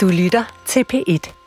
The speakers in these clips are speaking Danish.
Du lytter til P1.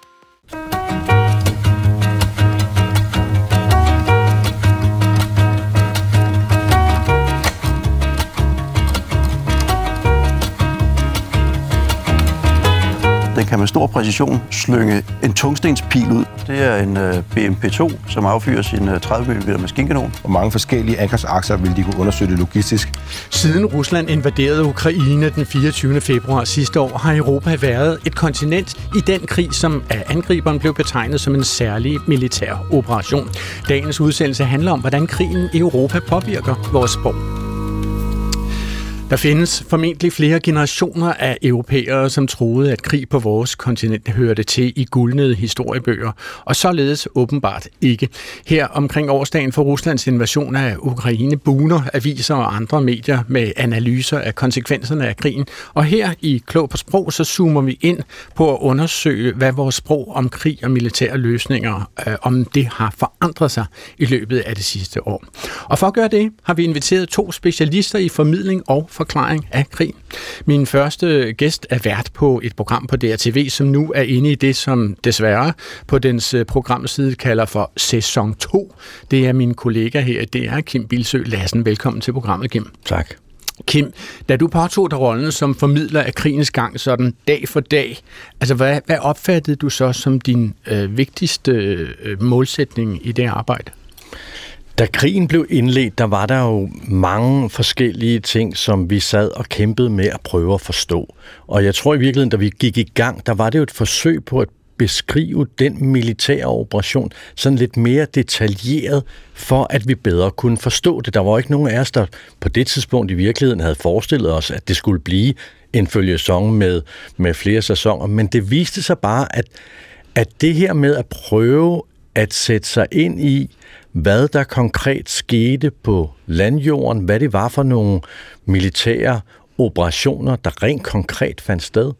Den kan med stor præcision slynge en tungstenspil ud. Det er en uh, BMP-2, som affyrer sin uh, 30 mm maskinkanon. Og mange forskellige angrebsakser vil de kunne undersøge det logistisk. Siden Rusland invaderede Ukraine den 24. februar sidste år, har Europa været et kontinent i den krig, som af angriberen blev betegnet som en særlig militær operation. Dagens udsendelse handler om, hvordan krigen i Europa påvirker vores sprog. Der findes formentlig flere generationer af europæere, som troede, at krig på vores kontinent hørte til i guldnede historiebøger, og således åbenbart ikke. Her omkring årsdagen for Ruslands invasion af Ukraine buner aviser og andre medier med analyser af konsekvenserne af krigen, og her i Klog på Sprog, så zoomer vi ind på at undersøge, hvad vores sprog om krig og militære løsninger, øh, om det har forandret sig i løbet af det sidste år. Og for at gøre det, har vi inviteret to specialister i formidling og forklaring af krig. Min første gæst er vært på et program på DRTV, som nu er inde i det, som desværre på dens programside kalder for sæson 2. Det er min kollega her, det er Kim Bilsø Lassen. Velkommen til programmet, Kim. Tak. Kim, da du påtog dig rollen som formidler af krigens gang sådan dag for dag, altså hvad, hvad opfattede du så som din øh, vigtigste øh, målsætning i det arbejde? Da krigen blev indledt, der var der jo mange forskellige ting, som vi sad og kæmpede med at prøve at forstå. Og jeg tror i virkeligheden, da vi gik i gang, der var det jo et forsøg på at beskrive den militære operation sådan lidt mere detaljeret, for at vi bedre kunne forstå det. Der var ikke nogen af os, der på det tidspunkt i virkeligheden havde forestillet os, at det skulle blive en følgesong med, med flere sæsoner, men det viste sig bare, at, at det her med at prøve at sætte sig ind i, hvad der konkret skete på landjorden, hvad det var for nogle militære operationer, der rent konkret fandt sted,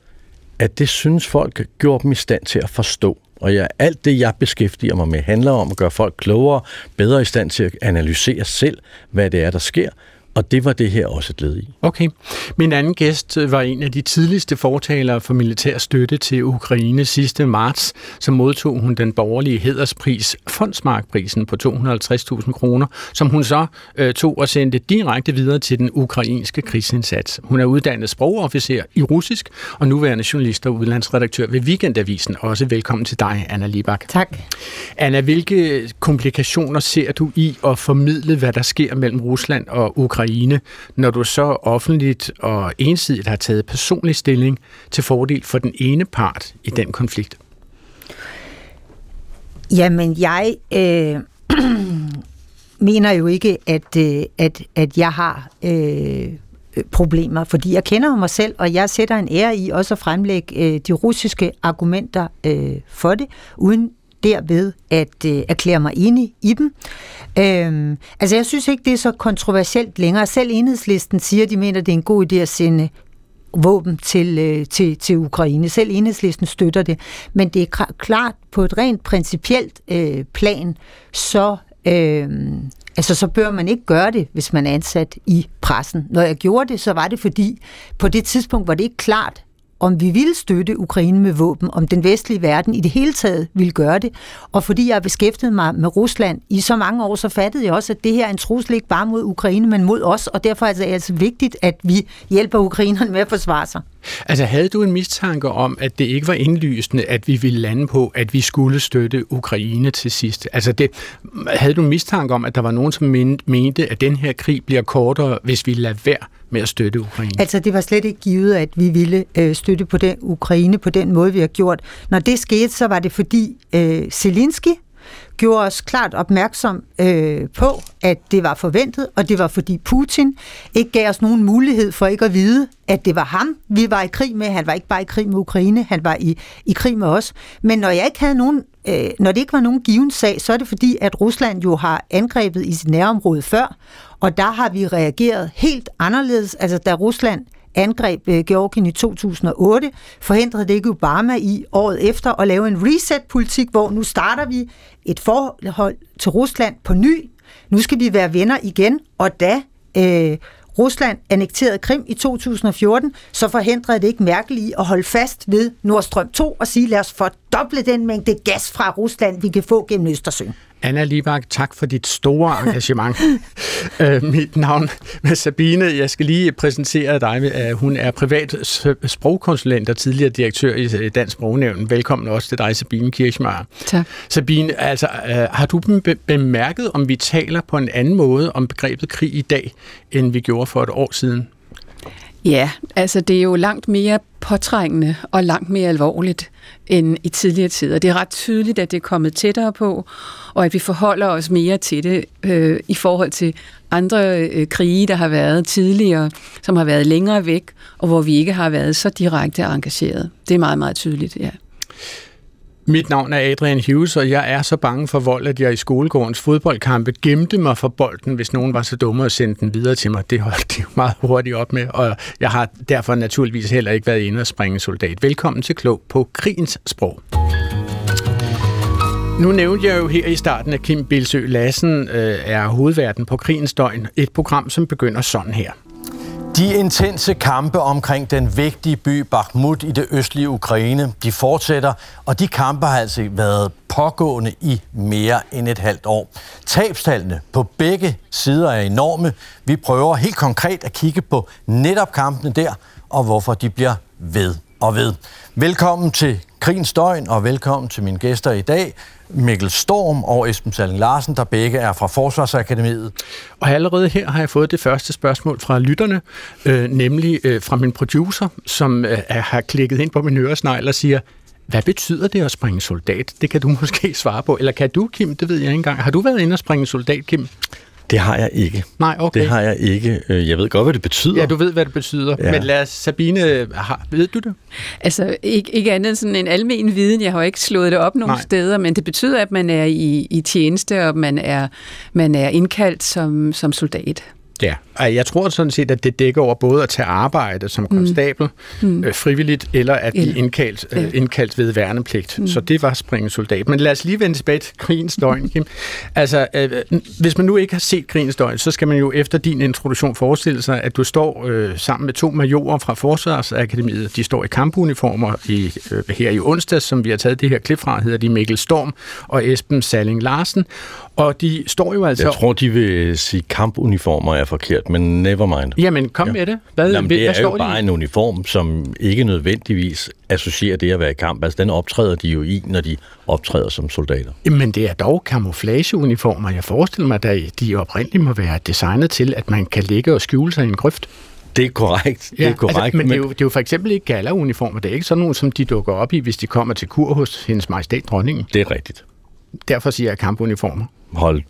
at det synes folk gjorde dem i stand til at forstå. Og ja, alt det, jeg beskæftiger mig med, handler om at gøre folk klogere, bedre i stand til at analysere selv, hvad det er, der sker, og det var det her også et led i. Okay. Min anden gæst var en af de tidligste fortalere for militær støtte til Ukraine sidste marts. Så modtog hun den borgerlige hederspris, Fondsmarkprisen på 250.000 kroner, som hun så øh, tog og sendte direkte videre til den ukrainske krigsindsats. Hun er uddannet sprogofficer i russisk og nuværende journalist og udlandsredaktør ved Weekendavisen. Også velkommen til dig, Anna Libak. Tak. Anna, hvilke komplikationer ser du i at formidle, hvad der sker mellem Rusland og Ukraine Ukraine, når du så offentligt og ensidigt har taget personlig stilling til fordel for den ene part i den konflikt? Jamen, jeg øh, mener jo ikke, at, øh, at, at jeg har øh, problemer, fordi jeg kender mig selv, og jeg sætter en ære i også at fremlægge øh, de russiske argumenter øh, for det, uden derved at øh, erklære mig enig i dem. Øhm, altså jeg synes ikke, det er så kontroversielt længere. Selv enhedslisten siger, at de mener, at det er en god idé at sende våben til, øh, til, til Ukraine. Selv enhedslisten støtter det. Men det er klart, på et rent principielt øh, plan, så... Øh, Altså, så bør man ikke gøre det, hvis man er ansat i pressen. Når jeg gjorde det, så var det fordi, på det tidspunkt var det ikke klart, om vi ville støtte Ukraine med våben, om den vestlige verden i det hele taget ville gøre det. Og fordi jeg har beskæftiget mig med Rusland i så mange år, så fattede jeg også, at det her er en trussel ikke bare mod Ukraine, men mod os, og derfor er det altså vigtigt, at vi hjælper ukrainerne med at forsvare sig. Altså havde du en mistanke om, at det ikke var indlysende, at vi ville lande på, at vi skulle støtte Ukraine til sidst? Altså det, havde du en mistanke om, at der var nogen, som mente, at den her krig bliver kortere, hvis vi lader være med at støtte Ukraine? Altså det var slet ikke givet, at vi ville øh, støtte på den Ukraine på den måde, vi har gjort. Når det skete, så var det fordi øh, Zelensky, gjorde os klart opmærksom øh, på, at det var forventet, og det var fordi Putin ikke gav os nogen mulighed for ikke at vide, at det var ham, vi var i krig med. Han var ikke bare i krig med Ukraine, han var i, i krig med os. Men når jeg ikke havde nogen, øh, når det ikke var nogen given sag, så er det fordi, at Rusland jo har angrebet i sit nærområde før, og der har vi reageret helt anderledes. Altså da Rusland angreb øh, Georgien i 2008, forhindrede det ikke Obama i året efter at lave en reset-politik, hvor nu starter vi et forhold til Rusland på ny. Nu skal vi være venner igen, og da øh, Rusland annekterede Krim i 2014, så forhindrede det ikke Merkel i at holde fast ved Nordstrøm 2 og sige, lad os fordoble den mængde gas fra Rusland, vi kan få gennem Østersøen. Anna Libak, tak for dit store engagement. uh, mit navn er Sabine. Jeg skal lige præsentere dig. Uh, hun er privat sprogkonsulent og tidligere direktør i øh, Dansk Sprognævn. Velkommen også til dig, Sabine Kirchmeier. Tak. Sabine, altså, uh, har du bemærket, om vi taler på en anden måde om begrebet krig i dag, end vi gjorde for et år siden? Ja, altså det er jo langt mere påtrængende og langt mere alvorligt end i tidligere tider. Det er ret tydeligt, at det er kommet tættere på, og at vi forholder os mere til det øh, i forhold til andre øh, krige, der har været tidligere, som har været længere væk, og hvor vi ikke har været så direkte engageret. Det er meget, meget tydeligt, ja. Mit navn er Adrian Hughes, og jeg er så bange for vold, at jeg i skolegårdens fodboldkampe gemte mig for bolden, hvis nogen var så dumme at sende den videre til mig. Det holdt de meget hurtigt op med, og jeg har derfor naturligvis heller ikke været inde og springe soldat. Velkommen til Klog på krigens sprog. Nu nævnte jeg jo her i starten, at Kim Bilsø Lassen øh, er hovedverden på Krigens Døgn. Et program, som begynder sådan her. De intense kampe omkring den vigtige by Bakhmut i det østlige Ukraine, de fortsætter, og de kampe har altså været pågående i mere end et halvt år. Tabstallene på begge sider er enorme. Vi prøver helt konkret at kigge på netop kampene der, og hvorfor de bliver ved og ved. Velkommen til Krigens Døgn, og velkommen til mine gæster i dag. Mikkel Storm og Esben Salling Larsen, der begge er fra Forsvarsakademiet. Og allerede her har jeg fået det første spørgsmål fra lytterne, øh, nemlig øh, fra min producer, som øh, har klikket ind på min øresnegl og siger, hvad betyder det at springe soldat? Det kan du måske svare på. Eller kan du, Kim? Det ved jeg ikke engang. Har du været inde og springe soldat, Kim? Det har jeg ikke. Nej, okay. Det har jeg ikke. Øh, jeg ved godt, hvad det betyder. Ja, du ved, hvad det betyder. Ja. Men lad os, Sabine, har, ved du det? Altså, ikke, ikke andet end sådan en almen viden. Jeg har jo ikke slået det op nogen Nej. steder, men det betyder, at man er i, i tjeneste, og man er, man er indkaldt som, som soldat. Ja, jeg tror sådan set, at det dækker over både at tage arbejde som mm. konstabel, mm. øh, frivilligt, eller at blive indkaldt, øh, indkaldt ved værnepligt. Mm. Så det var springe soldat. Men lad os lige vende tilbage til krigens døgn, Kim. Altså, øh, hvis man nu ikke har set krigens døgn, så skal man jo efter din introduktion forestille sig, at du står øh, sammen med to majorer fra Forsvarsakademiet. De står i kampuniformer i, øh, her i onsdag, som vi har taget det her klip fra, hedder de Mikkel Storm og Esben Salling Larsen. Og de står jo altså... Jeg tror, de vil sige kampuniformer er forkert, men never mind. Jamen, kom ja. med det. Hvad, Jamen, det hvad er jo bare en uniform, som ikke nødvendigvis associerer det at være i kamp. Altså, den optræder de jo i, når de optræder som soldater. Men det er dog camouflageuniformer. Jeg forestiller mig, at de oprindeligt må være designet til, at man kan ligge og skjule sig i en grøft. Det er korrekt. Ja, det er korrekt. Altså, men, men det er, jo, det er jo for eksempel ikke gala-uniformer. Det er ikke sådan nogle, som de dukker op i, hvis de kommer til kur hos hendes majestæt dronningen. Det er rigtigt. Derfor siger jeg kampuniformer. Hold.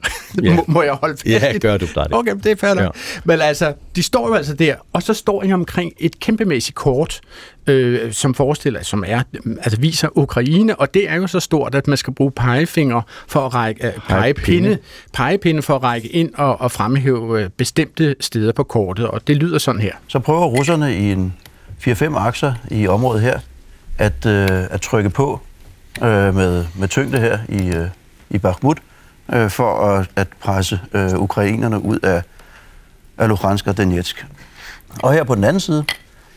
Ja. må, må jeg holde fast Ja, gør du bare det. Okay, det er færdigt. Ja. Men altså, de står jo altså der, og så står de omkring et kæmpemæssigt kort, øh, som forestiller, som er, altså viser Ukraine, og det er jo så stort, at man skal bruge pegefinger for at række, øh, pegepinde, pegepinde for at række ind og, og fremhæve øh, bestemte steder på kortet, og det lyder sådan her. Så prøver russerne i en 4-5 akser i området her, at, øh, at trykke på øh, med, med tyngde her i, øh, i Bakhmut, øh, for at, at presse øh, ukrainerne ud af, af Luhansk og Donetsk. Og her på den anden side,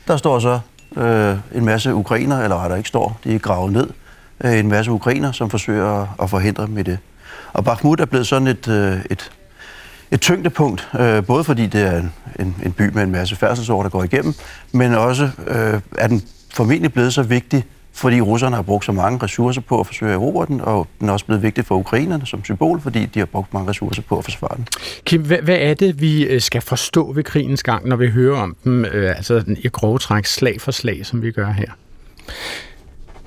der står så øh, en masse ukrainer, eller rettere ikke står, de er gravet ned, øh, en masse ukrainer, som forsøger at, at forhindre dem i det. Og Bakhmut er blevet sådan et, øh, et, et tyngdepunkt, øh, både fordi det er en, en by med en masse færdselsår, der går igennem, men også øh, er den formentlig blevet så vigtig fordi russerne har brugt så mange ressourcer på at forsøge at erobre den, og den er også blevet vigtig for ukrainerne som symbol, fordi de har brugt mange ressourcer på at forsvare den. Kim, hvad, hvad er det, vi øh, skal forstå ved krigens gang, når vi hører om dem, øh, altså i grove træk, slag for slag, som vi gør her?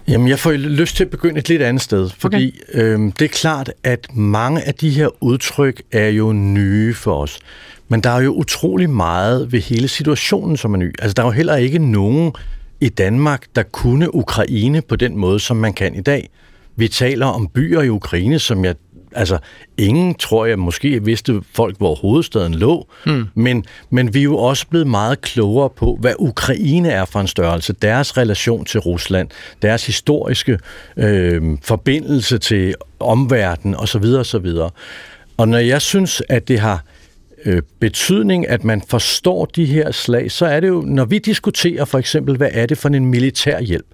Jamen, jeg får lyst til at begynde et lidt andet sted, fordi okay. øhm, det er klart, at mange af de her udtryk er jo nye for os. Men der er jo utrolig meget ved hele situationen, som er ny. Altså, der er jo heller ikke nogen i Danmark, der kunne Ukraine på den måde, som man kan i dag. Vi taler om byer i Ukraine, som jeg altså ingen, tror jeg, måske vidste folk, hvor hovedstaden lå, mm. men, men vi er jo også blevet meget klogere på, hvad Ukraine er for en størrelse, deres relation til Rusland, deres historiske øh, forbindelse til omverdenen osv. osv. Og når jeg synes, at det har øh, betydning, at man forstår de her slag, så er det jo, når vi diskuterer for eksempel, hvad er det for en militær hjælp,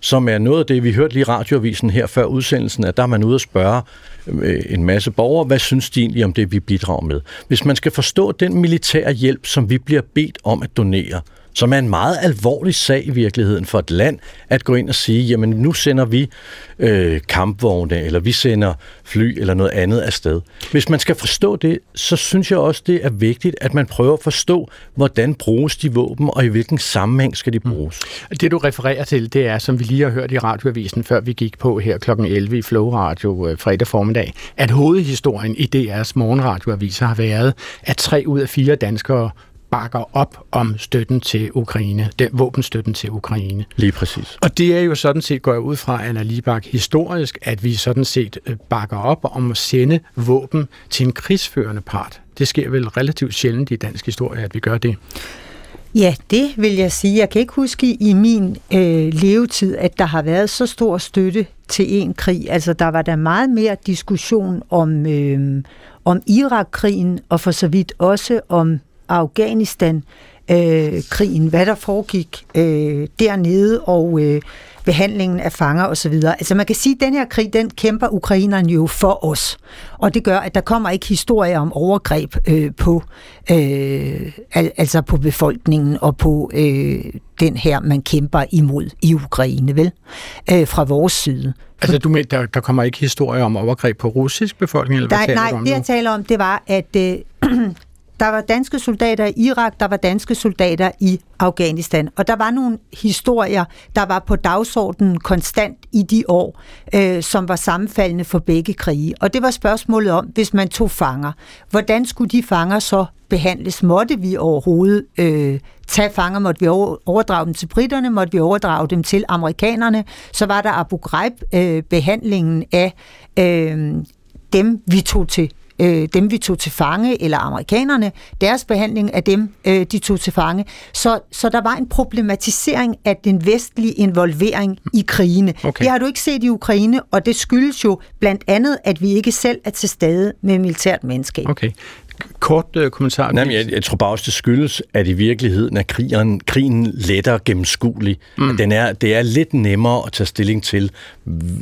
som er noget af det, vi hørte lige i radioavisen her før udsendelsen, at der er man ude og spørge øh, en masse borgere, hvad synes de egentlig om det, vi bidrager med? Hvis man skal forstå den militære hjælp, som vi bliver bedt om at donere, som er en meget alvorlig sag i virkeligheden for et land, at gå ind og sige, jamen nu sender vi øh, kampvogne, eller vi sender fly, eller noget andet afsted. Hvis man skal forstå det, så synes jeg også, det er vigtigt, at man prøver at forstå, hvordan bruges de våben, og i hvilken sammenhæng skal de bruges. Det du refererer til, det er, som vi lige har hørt i radioavisen, før vi gik på her kl. 11 i Flow Radio øh, fredag formiddag, at hovedhistorien i DR's morgenradioaviser har været, at tre ud af fire danskere bakker op om støtten til Ukraine, den våbenstøtten til Ukraine. Lige præcis. Og det er jo sådan set, går jeg ud fra, Anna Libak, historisk, at vi sådan set øh, bakker op om at sende våben til en krigsførende part. Det sker vel relativt sjældent i dansk historie, at vi gør det. Ja, det vil jeg sige. Jeg kan ikke huske i min øh, levetid, at der har været så stor støtte til en krig. Altså, der var der meget mere diskussion om, øh, om Irak-krigen, og for så vidt også om Afghanistan, øh, krigen, hvad der foregik øh, dernede, og øh, behandlingen af fanger osv. Altså man kan sige, at den her krig, den kæmper ukrainerne jo for os. Og det gør, at der kommer ikke historier om overgreb øh, på, øh, al- altså på befolkningen og på øh, den her, man kæmper imod i Ukraine, vel? Øh, fra vores side. Altså du mener, der, der kommer ikke historier om overgreb på russisk befolkning? Eller hvad taler nej om det nu? jeg taler om, det var, at øh, der var danske soldater i Irak, der var danske soldater i Afghanistan. Og der var nogle historier, der var på dagsordenen konstant i de år, øh, som var sammenfaldende for begge krige. Og det var spørgsmålet om, hvis man tog fanger, hvordan skulle de fanger så behandles? Måtte vi overhovedet øh, tage fanger? Måtte vi overdrage dem til britterne? Måtte vi overdrage dem til amerikanerne? Så var der Abu Ghraib-behandlingen øh, af øh, dem, vi tog til øh, dem vi tog til fange, eller amerikanerne, deres behandling af dem, øh, de tog til fange. Så, så der var en problematisering af den vestlige involvering i krigene. Okay. Det har du ikke set i Ukraine, og det skyldes jo blandt andet, at vi ikke selv er til stede med militært mandskab. Okay. Kort øh, kommentar. Nej, jeg, jeg tror bare også, det skyldes, at i virkeligheden er krigen, krigen lettere gennemskuelig. Mm. At den er, det er lidt nemmere at tage stilling til,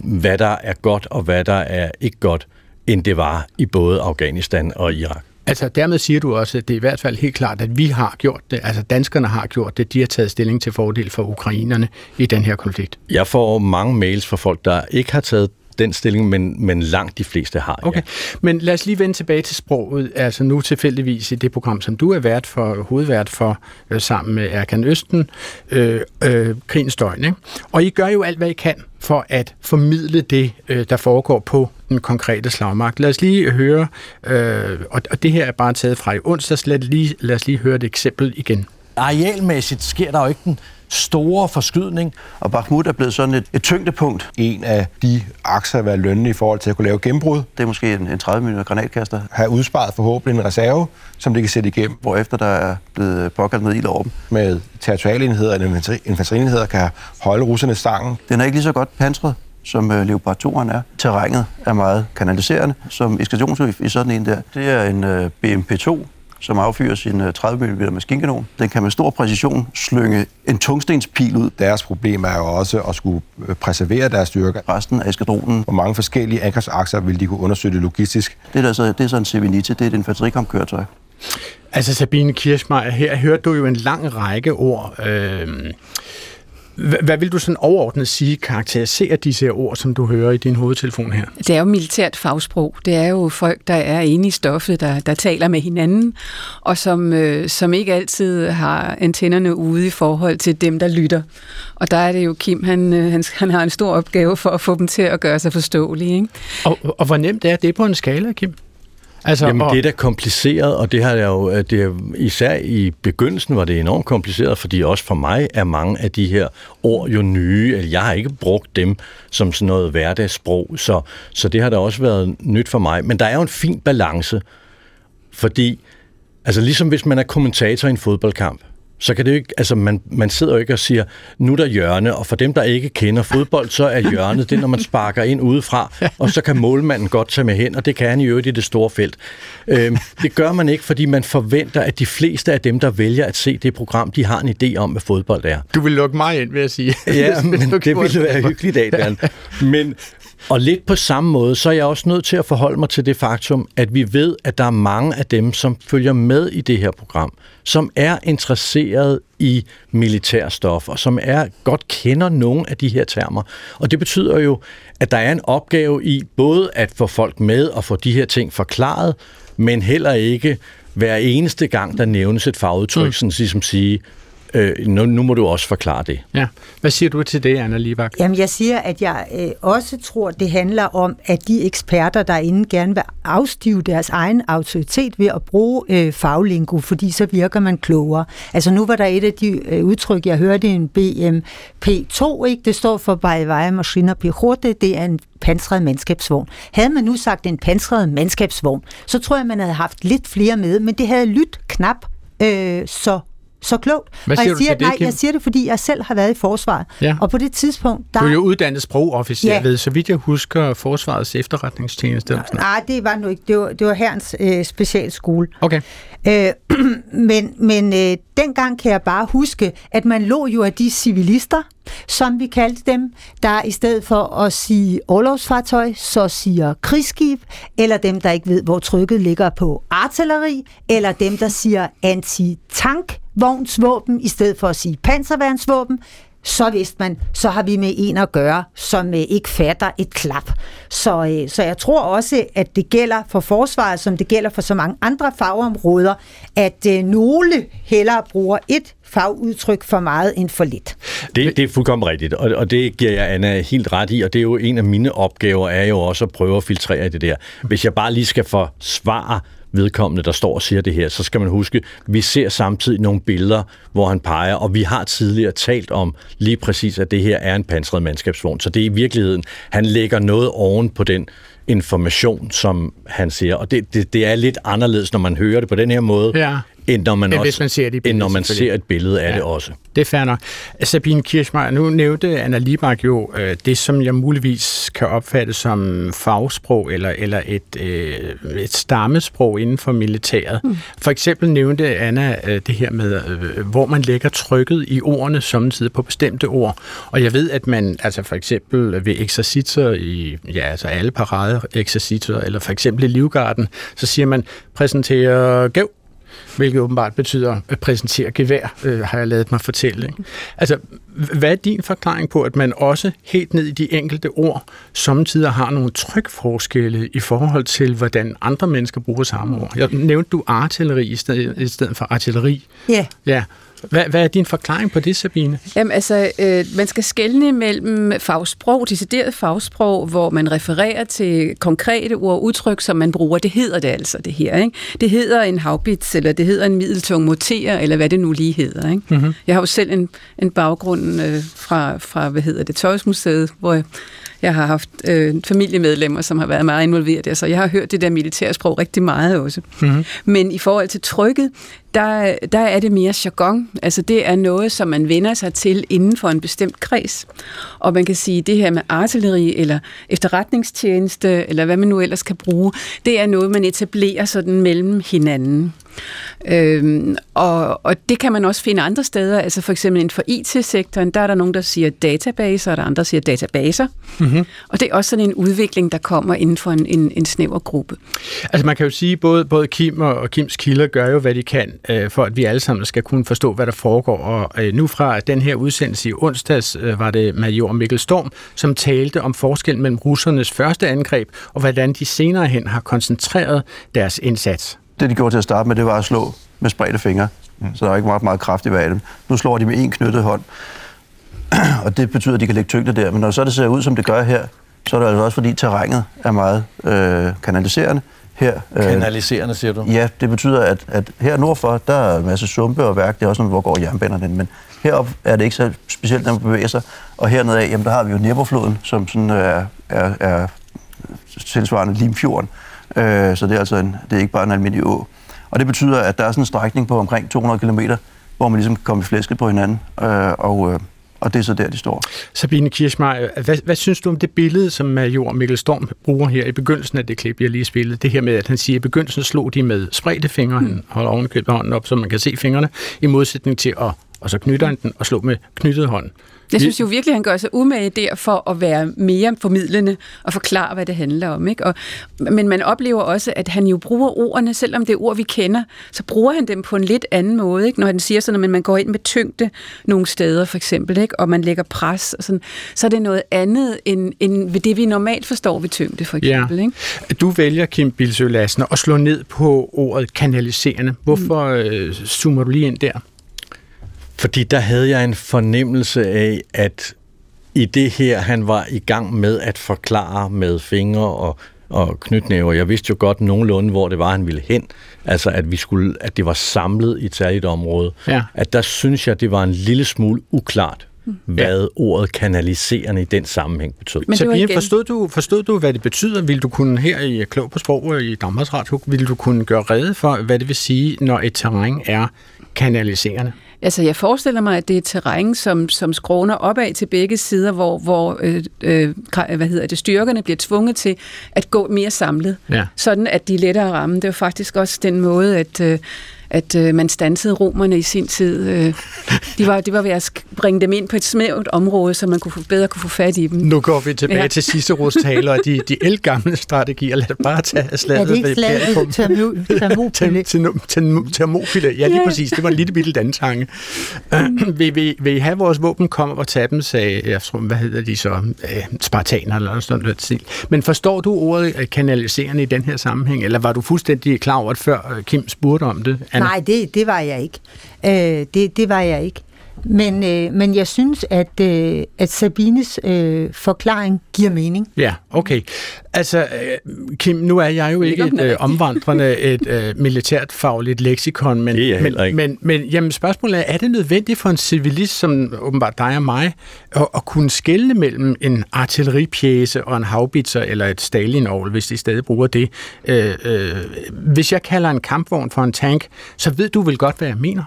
hvad der er godt og hvad der er ikke godt, end det var i både Afghanistan og Irak. Altså dermed siger du også, at det er i hvert fald helt klart, at vi har gjort det, altså danskerne har gjort det, de har taget stilling til fordel for ukrainerne i den her konflikt. Jeg får mange mails fra folk, der ikke har taget den stilling, men, men langt de fleste har. Okay, men lad os lige vende tilbage til sproget. Altså nu tilfældigvis i det program, som du er vært for, hovedvært for, øh, sammen med Erkan Østen, øh, øh, Krigens Døgn. Ikke? Og I gør jo alt, hvad I kan for at formidle det, øh, der foregår på den konkrete slagmark. Lad os lige høre, øh, og, og det her er bare taget fra i onsdags, lad, lige, lad os lige høre et eksempel igen. Arealmæssigt sker der jo ikke den store forskydning. Og Bakhmut er blevet sådan et, et tyngdepunkt. En af de akser at være lønne i forhold til at kunne lave gennembrud, Det er måske en, en 30 mm granatkaster, have udsparet forhåbentlig en reserve, som de kan sætte igennem hvor efter der er blevet påkaldt med ild over dem. med territorialenheder eller infanteri- infanterienheder, kan holde russerne stangen. Den er ikke lige så godt pansret, som øh, Leopard 2'eren er. Terrænet er meget kanaliserende, som eksklusionsøf i sådan en der. Det er en øh, BMP-2, som affyrer sin øh, 30 mm maskinkanon. Den kan med stor præcision slynge en tungstenspil ud. Deres problem er jo også at skulle øh, preservere deres styrker. Resten af eskadronen, Hvor mange forskellige angrebsakser vil de kunne undersøge det logistisk. det er, så, det er så en CV-90, det er et infanterikampkøretøj. Altså Sabine Kirschmeier, her hørte du jo en lang række ord. Øh, hvad, vil du sådan overordnet sige karakteriserer disse her ord, som du hører i din hovedtelefon her? Det er jo militært fagsprog. Det er jo folk, der er inde i stoffet, der, der taler med hinanden, og som, øh, som ikke altid har antennerne ude i forhold til dem, der lytter. Og der er det jo Kim, han, øh, han, han har en stor opgave for at få dem til at gøre sig forståelige. Ikke? Og, og hvor nemt er det på en skala, Kim? Altså, Jamen, og, det er da kompliceret, og det har jeg jo, øh, det er, især i begyndelsen var det enormt kompliceret, fordi også for mig er mange af de her ord jo nye, eller jeg har ikke brugt dem som sådan noget hverdagssprog, så, så det har da også været nyt for mig. Men der er jo en fin balance, fordi, altså ligesom hvis man er kommentator i en fodboldkamp, så kan det ikke, altså man, man sidder jo ikke og siger, nu er der hjørne, og for dem, der ikke kender fodbold, så er hjørnet det, når man sparker ind udefra, og så kan målmanden godt tage med hen, og det kan han i øvrigt i det store felt. Øhm, det gør man ikke, fordi man forventer, at de fleste af dem, der vælger at se det program, de har en idé om, hvad fodbold er. Du vil lukke mig ind, vil jeg sige. Ja, men det ville være hyggeligt, Adrian. Men, og lidt på samme måde, så er jeg også nødt til at forholde mig til det faktum, at vi ved, at der er mange af dem, som følger med i det her program, som er interesseret i militærstof, og som er godt kender nogle af de her termer. Og det betyder jo, at der er en opgave i både at få folk med og få de her ting forklaret, men heller ikke hver eneste gang, der nævnes et fagudtryk, mm. sådan ligesom sige, øh, nu, nu må du også forklare det. Ja. Hvad siger du til det, Anna Libak? Jamen, jeg siger, at jeg øh, også tror, det handler om, at de eksperter derinde gerne vil afstive deres egen autoritet ved at bruge øh, faglingo, fordi så virker man klogere. Altså, nu var der et af de øh, udtryk, jeg hørte en BMP2, ikke? det står for Bajvaja Maschiner Pichote, det er en pansret mandskabsvogn. Havde man nu sagt en pansret mandskabsvogn, så tror jeg, man havde haft lidt flere med, men det havde lyttet knap øh, så så klogt. Hvad og siger jeg du siger, til det, nej, Kim? jeg siger det, fordi jeg selv har været i forsvaret. Ja. Og på det tidspunkt, der... Du er jo uddannet sprogofficer Ja. ved, så vidt jeg husker, Forsvarets efterretningstjeneste. eller sådan. Nej, det var nu ikke. Det var, det var herrens øh, specialskole. Okay. Øh, men men øh, dengang kan jeg bare huske, at man lå jo af de civilister, som vi kaldte dem, der i stedet for at sige overlovsfartøj, så siger krigsskib, eller dem, der ikke ved, hvor trykket ligger på artilleri, eller dem, der siger anti-tankvognsvåben, i stedet for at sige panserværnsvåben, så vidste man, så har vi med en at gøre, som øh, ikke fatter et klap. Så, øh, så jeg tror også, at det gælder for forsvaret, som det gælder for så mange andre fagområder, at øh, nogle hellere bruger et fagudtryk for meget end for lidt. Det, det er fuldkommen rigtigt, og, og det giver jeg Anna helt ret i, og det er jo en af mine opgaver, er jo også at prøve at filtrere det der. Hvis jeg bare lige skal forsvare vedkommende, der står og siger det her, så skal man huske, vi ser samtidig nogle billeder, hvor han peger, og vi har tidligere talt om lige præcis, at det her er en pansret mandskabsvogn. Så det er i virkeligheden, han lægger noget oven på den information, som han siger. Og det, det, det er lidt anderledes, når man hører det på den her måde, Ja end når man, End også, hvis man ser det i end når man ser et billede af Ja. det også. Det er fair nok. Sabine Kirchmeier, nu nævnte Anna Libak jo øh, det, som jeg muligvis kan opfatte som fagsprog eller, eller et, øh, et stammesprog inden for militæret. Mm. For eksempel nævnte Anna øh, det her med, øh, hvor man lægger trykket i ordene samtidig på bestemte ord. Og jeg ved, at man altså for eksempel ved eksercitser i ja, altså alle parade eksercitser, eller for eksempel i Livgarden, så siger man, præsentere gav hvilket åbenbart betyder at præsentere gevær, øh, har jeg lavet mig fortælle. Ikke? Altså, hvad er din forklaring på, at man også helt ned i de enkelte ord samtidig har nogle trykforskelle i forhold til, hvordan andre mennesker bruger samme ord? Jeg nævnte du artilleri i stedet, i stedet for artilleri. Ja, Ja. Hvad, hvad er din forklaring på det, Sabine? Jamen altså, øh, man skal skelne mellem fagsprog, decideret fagsprog, hvor man refererer til konkrete ord og udtryk, som man bruger. Det hedder det altså, det her. Ikke? Det hedder en havbits, eller det hedder en middeltung moter, eller hvad det nu lige hedder. Ikke? Mm-hmm. Jeg har jo selv en, en baggrund øh, fra, fra, hvad hedder det, Tøjsmuseet, hvor jeg, jeg har haft øh, familiemedlemmer, som har været meget involveret der, så jeg har hørt det der militærsprog rigtig meget også. Mm-hmm. Men i forhold til trykket, der, der er det mere jargon. Altså det er noget, som man vender sig til inden for en bestemt kreds. Og man kan sige, det her med artilleri eller efterretningstjeneste, eller hvad man nu ellers kan bruge, det er noget, man etablerer sådan mellem hinanden. Øhm, og, og det kan man også finde andre steder, altså for eksempel inden for IT-sektoren, der er der nogen, der siger databaser, og der er andre, der siger databaser. Mm-hmm. Og det er også sådan en udvikling, der kommer inden for en, en, en snæver gruppe. Altså man kan jo sige, både, både Kim og, og Kims kilder gør jo, hvad de kan, øh, for at vi alle sammen skal kunne forstå, hvad der foregår. Og øh, nu fra den her udsendelse i onsdags, øh, var det major Mikkel Storm, som talte om forskellen mellem russernes første angreb, og hvordan de senere hen har koncentreret deres indsats. Det, de gjorde til at starte med, det var at slå med spredte fingre. Mm. Så der er ikke meget, meget kraft i hver af dem. Nu slår de med en knyttet hånd. og det betyder, at de kan lægge tyngde der. Men når så det ser ud, som det gør her, så er det altså også, fordi terrænet er meget øh, kanaliserende. Her, øh, Kanaliserende, siger du? Ja, det betyder, at, at her nordfor, der er en masse sumpe og værk. Det er også noget, hvor går jernbanerne. Men heroppe er det ikke så specielt, når man bevæger sig. Og hernede af, jamen, der har vi jo Nibberfloden, som sådan er, er, er tilsvarende Limfjorden. Øh, så det er altså en, det er ikke bare en almindelig å. Og det betyder, at der er sådan en strækning på omkring 200 km hvor man ligesom kan komme i flæsket på hinanden, øh, og, øh, og det er så der, de står. Sabine Kirschmeier, hvad, hvad synes du om det billede, som major Mikkel Storm bruger her i begyndelsen af det klip, jeg lige spillede? Det her med, at han siger, at i begyndelsen slog de med spredte fingre, han holder ovenkøbet hånden op, så man kan se fingrene, i modsætning til at og så knytter han den og slår med knyttet hånd. Jeg synes jo virkelig, at han gør sig umage der for at være mere formidlende og forklare, hvad det handler om. Ikke? Og, men man oplever også, at han jo bruger ordene, selvom det er ord, vi kender, så bruger han dem på en lidt anden måde. Ikke? Når han siger sådan, at man går ind med tyngde nogle steder, for eksempel, ikke? og man lægger pres, og sådan, så er det noget andet end, end ved det, vi normalt forstår ved tyngde, for eksempel. Ja. Ikke? Du vælger, Kim Bilsø Lassen, at slå ned på ordet kanaliserende. Hvorfor mm. øh, zoomer du lige ind der? Fordi der havde jeg en fornemmelse af, at i det her, han var i gang med at forklare med fingre og, og knytnæver. Jeg vidste jo godt nogenlunde, hvor det var, han ville hen. Altså, at, vi skulle, at det var samlet i et særligt område. Ja. At der synes jeg, det var en lille smule uklart, hvad ja. ordet kanaliserende i den sammenhæng betød. Men Sabine, igen- forstod du, forstod du, hvad det betyder? Vil du kunne her i Klog på Sprog i Danmarks Radio, vil du kunne gøre rede for, hvad det vil sige, når et terræn er kanaliserende? Altså, jeg forestiller mig, at det er et terræn, som, som skråner opad til begge sider, hvor, hvor øh, øh, hvad hedder det, styrkerne bliver tvunget til at gå mere samlet, Ja. sådan at de er lettere at ramme. Det var faktisk også den måde, at, øh, at øh, man stansede romerne i sin tid. Øh, de, var, de var ved at bringe dem ind på et smævt område, så man kunne få, bedre kunne få fat i dem. Nu går vi tilbage ja. Til sidste taler og de, de elgamle strategier. Lad os bare tage Er slaget det ikke ved slaget Bjergrum. Termo- Thermopylæ? Term- term- Termopyle. Ja, lige præcis. Det var en lille bitte dantange. Øh, vil, vil, vil I have vores våben komme og tage dem, sagde, jeg tror, hvad hedder de så, øh, spartaner eller sådan noget stil. Men forstår du ordet øh, kanaliserende i den her sammenhæng, eller var du fuldstændig klar over det, før øh, Kim spurgte om det? Anna? Nej, det, det var jeg ikke. Øh, det, det var jeg ikke. Men, øh, men jeg synes, at, øh, at Sabines øh, forklaring giver mening. Ja, okay. Altså, øh, Kim, nu er jeg jo ikke et øh, omvandrende et øh, militært fagligt leksikon, men, Det er men, ikke. men, men jamen, spørgsmålet er, er det nødvendigt for en civilist, som åbenbart dig og mig, at, at kunne skelne mellem en artilleripjæse og en havbitser eller et Stalin hvis de stadig bruger det? Øh, øh, hvis jeg kalder en kampvogn for en tank, så ved du vel godt, hvad jeg mener?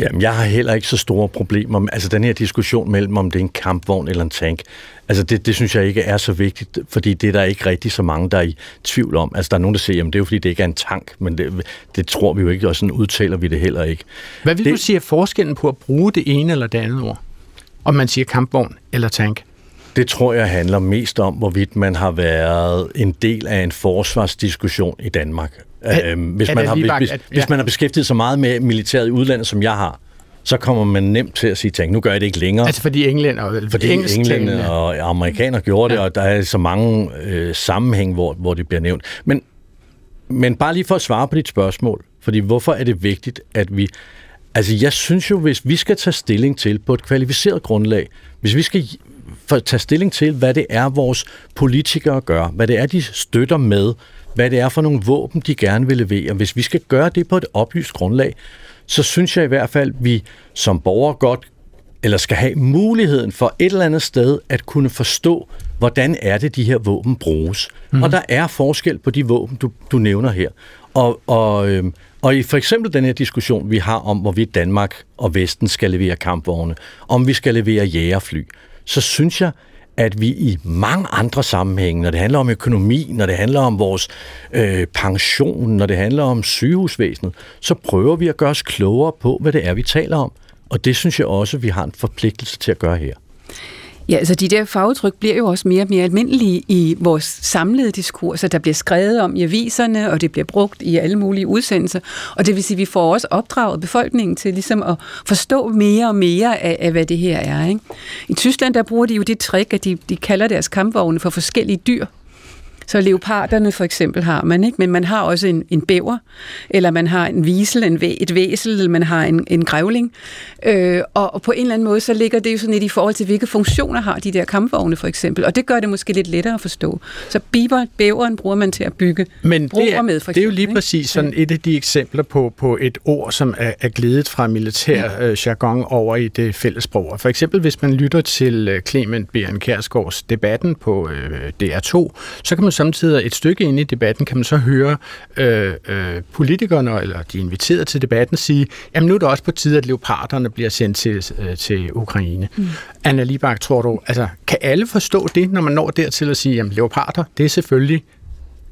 Jamen, jeg har heller ikke så store problemer med, altså den her diskussion mellem, om det er en kampvogn eller en tank, altså det, det synes jeg ikke er så vigtigt, fordi det er der ikke rigtig så mange, der er i tvivl om. Altså der er nogen, der siger, jamen det er jo fordi, det ikke er en tank, men det, det tror vi jo ikke, og sådan udtaler vi det heller ikke. Hvad vil Det- du sige er forskellen på at bruge det ene eller det andet ord? Om man siger kampvogn eller tank? Det tror jeg handler mest om, hvorvidt man har været en del af en forsvarsdiskussion i Danmark. Øhm, hvis, man det har, hvis, man har beskæftiget sig meget med militæret i udlandet, som jeg har, så kommer man nemt til at sige, tænk, nu gør jeg det ikke længere. Altså fordi englænder, Fordi engelsktalende- englænder og amerikanere gjorde det, Ja. og der er så mange øh, sammenhæng, hvor, hvor det bliver nævnt. Men, men bare lige for at svare på dit spørgsmål, fordi hvorfor er det vigtigt, at vi... Altså jeg synes jo, hvis vi skal tage stilling til på et kvalificeret grundlag, hvis vi skal for at tage stilling til, hvad det er, vores politikere gør, hvad det er, de støtter med, hvad det er for nogle våben, de gerne vil levere. Hvis vi skal gøre det på et oplyst grundlag, så synes jeg i hvert fald, at vi som borgere godt eller skal have muligheden for et eller andet sted at kunne forstå, hvordan er det, de her våben bruges. Mm. Og der er forskel på de våben, du, du nævner her. Og, og, øhm, og i for eksempel den her diskussion, vi har om, hvorvidt Danmark og Vesten skal levere kampvogne, om vi skal levere jægerfly, så synes jeg, at vi i mange andre sammenhænge, når det handler om økonomi, når det handler om vores øh, pension, når det handler om sygehusvæsenet, så prøver vi at gøre os klogere på, hvad det er, vi taler om. Og det synes jeg også, vi har en forpligtelse til at gøre her. Ja, altså de der fagudtryk bliver jo også mere og mere almindelige i vores samlede diskurser. Der bliver skrevet om i aviserne, og det bliver brugt i alle mulige udsendelser. Og det vil sige, at vi får også opdraget befolkningen til ligesom at forstå mere og mere af, af hvad det her er. Ikke? I Tyskland, der bruger de jo det trick, at de, de kalder deres kampvogne for forskellige dyr. Så leoparderne for eksempel har man, ikke? men man har også en, en bæver, eller man har en visel, en væ, et væsel, eller man har en, en grævling. Øh, og, og på en eller anden måde, så ligger det jo sådan lidt i forhold til, hvilke funktioner har de der kampvogne for eksempel. Og det gør det måske lidt lettere at forstå. Så biber, bæveren bruger man til at bygge Men det er, med, for det er jo eksempel, lige præcis sådan et af de eksempler på, på et ord, som er, er glidet fra militær øh, jargon over i det fælles sprog. For eksempel hvis man lytter til øh, Clement Bjørn Kærsgaards debatten på øh, DR2, så kan man så samtidig et stykke ind i debatten, kan man så høre øh, øh, politikerne, eller de inviterede til debatten, sige, jamen nu er det også på tide, at leoparderne bliver sendt til, øh, til Ukraine. Mm. Anna Libak, tror du, altså, kan alle forstå det, når man når dertil at sige, jamen leoparder, det er selvfølgelig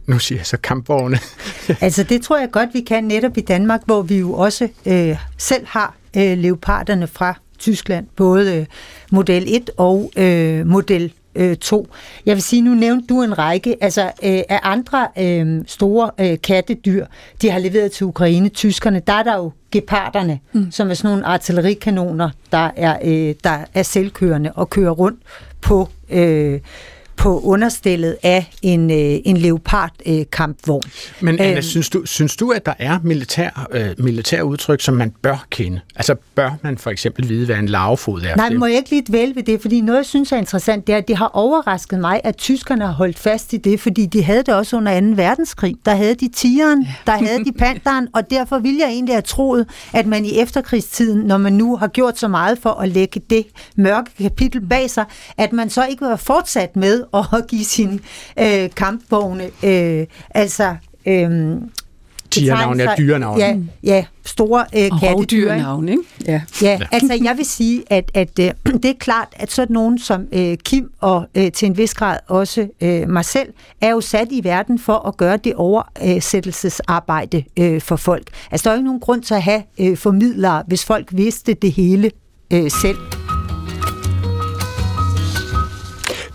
nu siger jeg så kampvogne. altså det tror jeg godt, vi kan netop i Danmark, hvor vi jo også øh, selv har øh, leoparderne fra Tyskland, både øh, model 1 og øh, model øh, 2. Jeg vil sige, nu nævnte du en række altså, øh, af andre øh, store øh, kattedyr, de har leveret til Ukraine. Tyskerne, der er der jo geparderne, mm. som er sådan nogle artillerikanoner, der er, øh, der er selvkørende og kører rundt på... Øh, på understillet af en, øh, en leopard-kampvogn. Øh, Men Anna, øh, synes, du, synes du, at der er militær, øh, militær udtryk, som man bør kende? Altså bør man for eksempel vide, hvad en larvefod er? Nej, må jeg ikke lige dvæle ved det, fordi noget, jeg synes er interessant, det er, at det har overrasket mig, at tyskerne har holdt fast i det, fordi de havde det også under 2. verdenskrig. Der havde de tigeren, der havde de panderen, og derfor ville jeg egentlig have troet, at man i efterkrigstiden, når man nu har gjort så meget for at lægge det mørke kapitel bag sig, at man så ikke var fortsat med at give sine øh, kampvogne. Øh, altså, øh, Tiernaven er dyrenavn. Ja, ja store øh, kattedyr. ikke? ikke? Ja. ja, altså jeg vil sige, at, at øh, det er klart, at sådan nogen som øh, Kim og øh, til en vis grad også øh, mig selv, er jo sat i verden for at gøre det oversættelsesarbejde øh, for folk. Altså der er jo ikke nogen grund til at have øh, formidlere, hvis folk vidste det hele øh, selv.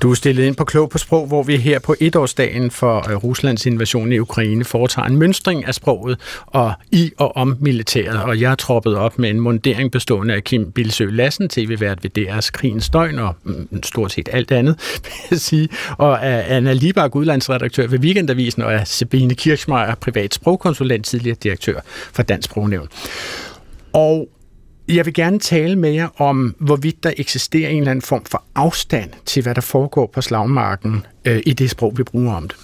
Du er stillet ind på Klog på Sprog, hvor vi her på etårsdagen for øh, Ruslands invasion i Ukraine foretager en mønstring af sproget og i og om militæret. Og jeg er troppet op med en mundering bestående af Kim Bilsø Lassen, tv-vært ved DR's Krigens Døgn og mm, mm, stort set alt andet, vil jeg sige. Og af Anna Libak, udlandsredaktør ved Weekendavisen, og af Sabine Kirchmeier, privat sprogkonsulent, tidligere direktør for Dansk Sprognævn. Og jeg vil gerne tale med jer om, hvorvidt der eksisterer en eller anden form for afstand til, hvad der foregår på slagmarken øh, i det sprog, vi bruger om det.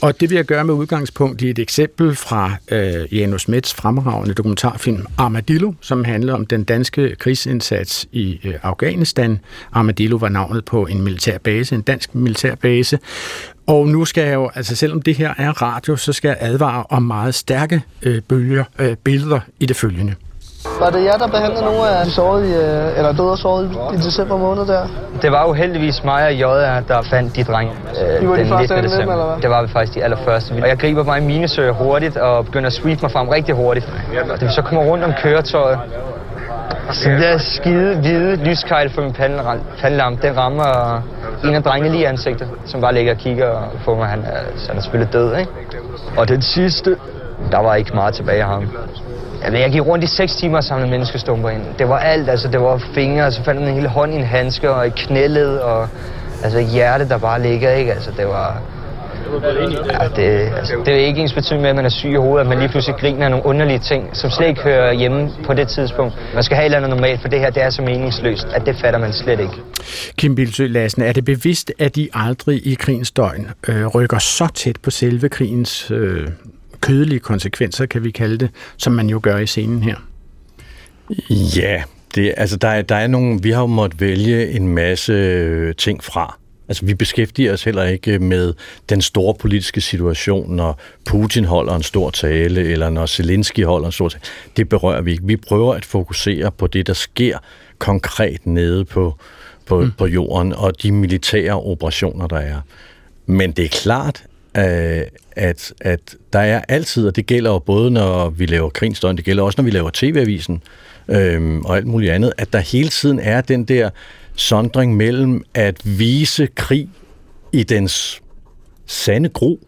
Og det vil jeg gøre med udgangspunkt i et eksempel fra øh, Janus Mets fremragende dokumentarfilm Armadillo, som handler om den danske krigsindsats i øh, Afghanistan. Armadillo var navnet på en militærbase, en dansk militærbase. Og nu skal jeg jo, altså selvom det her er radio, så skal jeg advare om meget stærke øh, bølger, øh, billeder i det følgende. Var det jer, der behandlede nogle af de sårede, i, øh, eller døde og sårede i, december måned der? Det var jo heldigvis mig og Jodda, der fandt de drenge øh, var den de 19. december. Eller hvad? Det var vi faktisk de allerførste. Og jeg griber mig i minesøger hurtigt og begynder at sweep mig frem rigtig hurtigt. Og da vi så kommer rundt om køretøjet, så bliver skide hvide lyskejl for min pandelamp. Den rammer en af drengene lige i ansigtet, som bare ligger og kigger på mig. Han er, så han er selvfølgelig død, ikke? Og den sidste, der var ikke meget tilbage af ham. Jamen, jeg gik rundt i 6 timer og samlede menneskestumper ind. Det var alt, altså det var fingre, og så fandt man en hele hånd i en handske og et knæled, og altså hjerte, der bare ligger, ikke? Altså det var... Ja, det, altså, det er ikke ens betydning med, at man er syg i hovedet, at man lige pludselig griner af nogle underlige ting, som slet ikke hører hjemme på det tidspunkt. Man skal have et eller andet normalt, for det her det er så meningsløst, at det fatter man slet ikke. Kim Bilsø Lassen, er det bevidst, at de aldrig i krigens døgn øh, rykker så tæt på selve krigens øh, kødelige konsekvenser, kan vi kalde det, som man jo gør i scenen her. Ja, det, altså der er, der er nogle, vi har jo måttet vælge en masse øh, ting fra. Altså, vi beskæftiger os heller ikke med den store politiske situation, når Putin holder en stor tale, eller når Zelensky holder en stor tale. Det berører vi ikke. Vi prøver at fokusere på det, der sker konkret nede på, på, mm. på jorden, og de militære operationer, der er. Men det er klart, øh, at, at der er altid, og det gælder jo både, når vi laver krigsdøgn, det gælder også, når vi laver TV-avisen øh, og alt muligt andet, at der hele tiden er den der sondring mellem at vise krig i dens sande gro,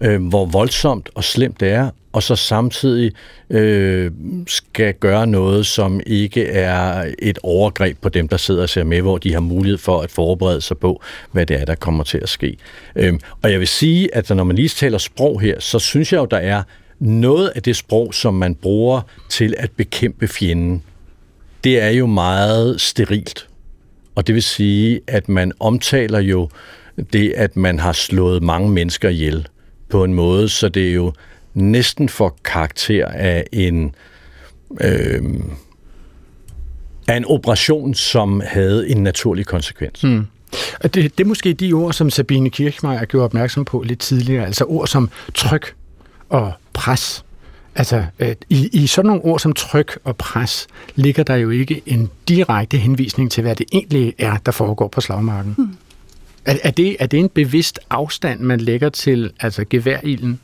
øh, hvor voldsomt og slemt det er, og så samtidig øh, skal gøre noget, som ikke er et overgreb på dem, der sidder og ser med, hvor de har mulighed for at forberede sig på, hvad det er, der kommer til at ske. Øh, og jeg vil sige, at når man lige taler sprog her, så synes jeg jo, der er noget af det sprog, som man bruger til at bekæmpe fjenden, det er jo meget sterilt. Og det vil sige, at man omtaler jo det, at man har slået mange mennesker ihjel på en måde, så det er jo næsten får karakter af en øh, af en operation, som havde en naturlig konsekvens. Mm. Og det, det er måske de ord, som Sabine Kirchmeier gjorde opmærksom på lidt tidligere, altså ord som tryk og pres. Altså, øh, i, i sådan nogle ord som tryk og pres, ligger der jo ikke en direkte henvisning til, hvad det egentlig er, der foregår på slagmarken. Hmm. Er, er, det, er det en bevidst afstand, man lægger til altså geværilden?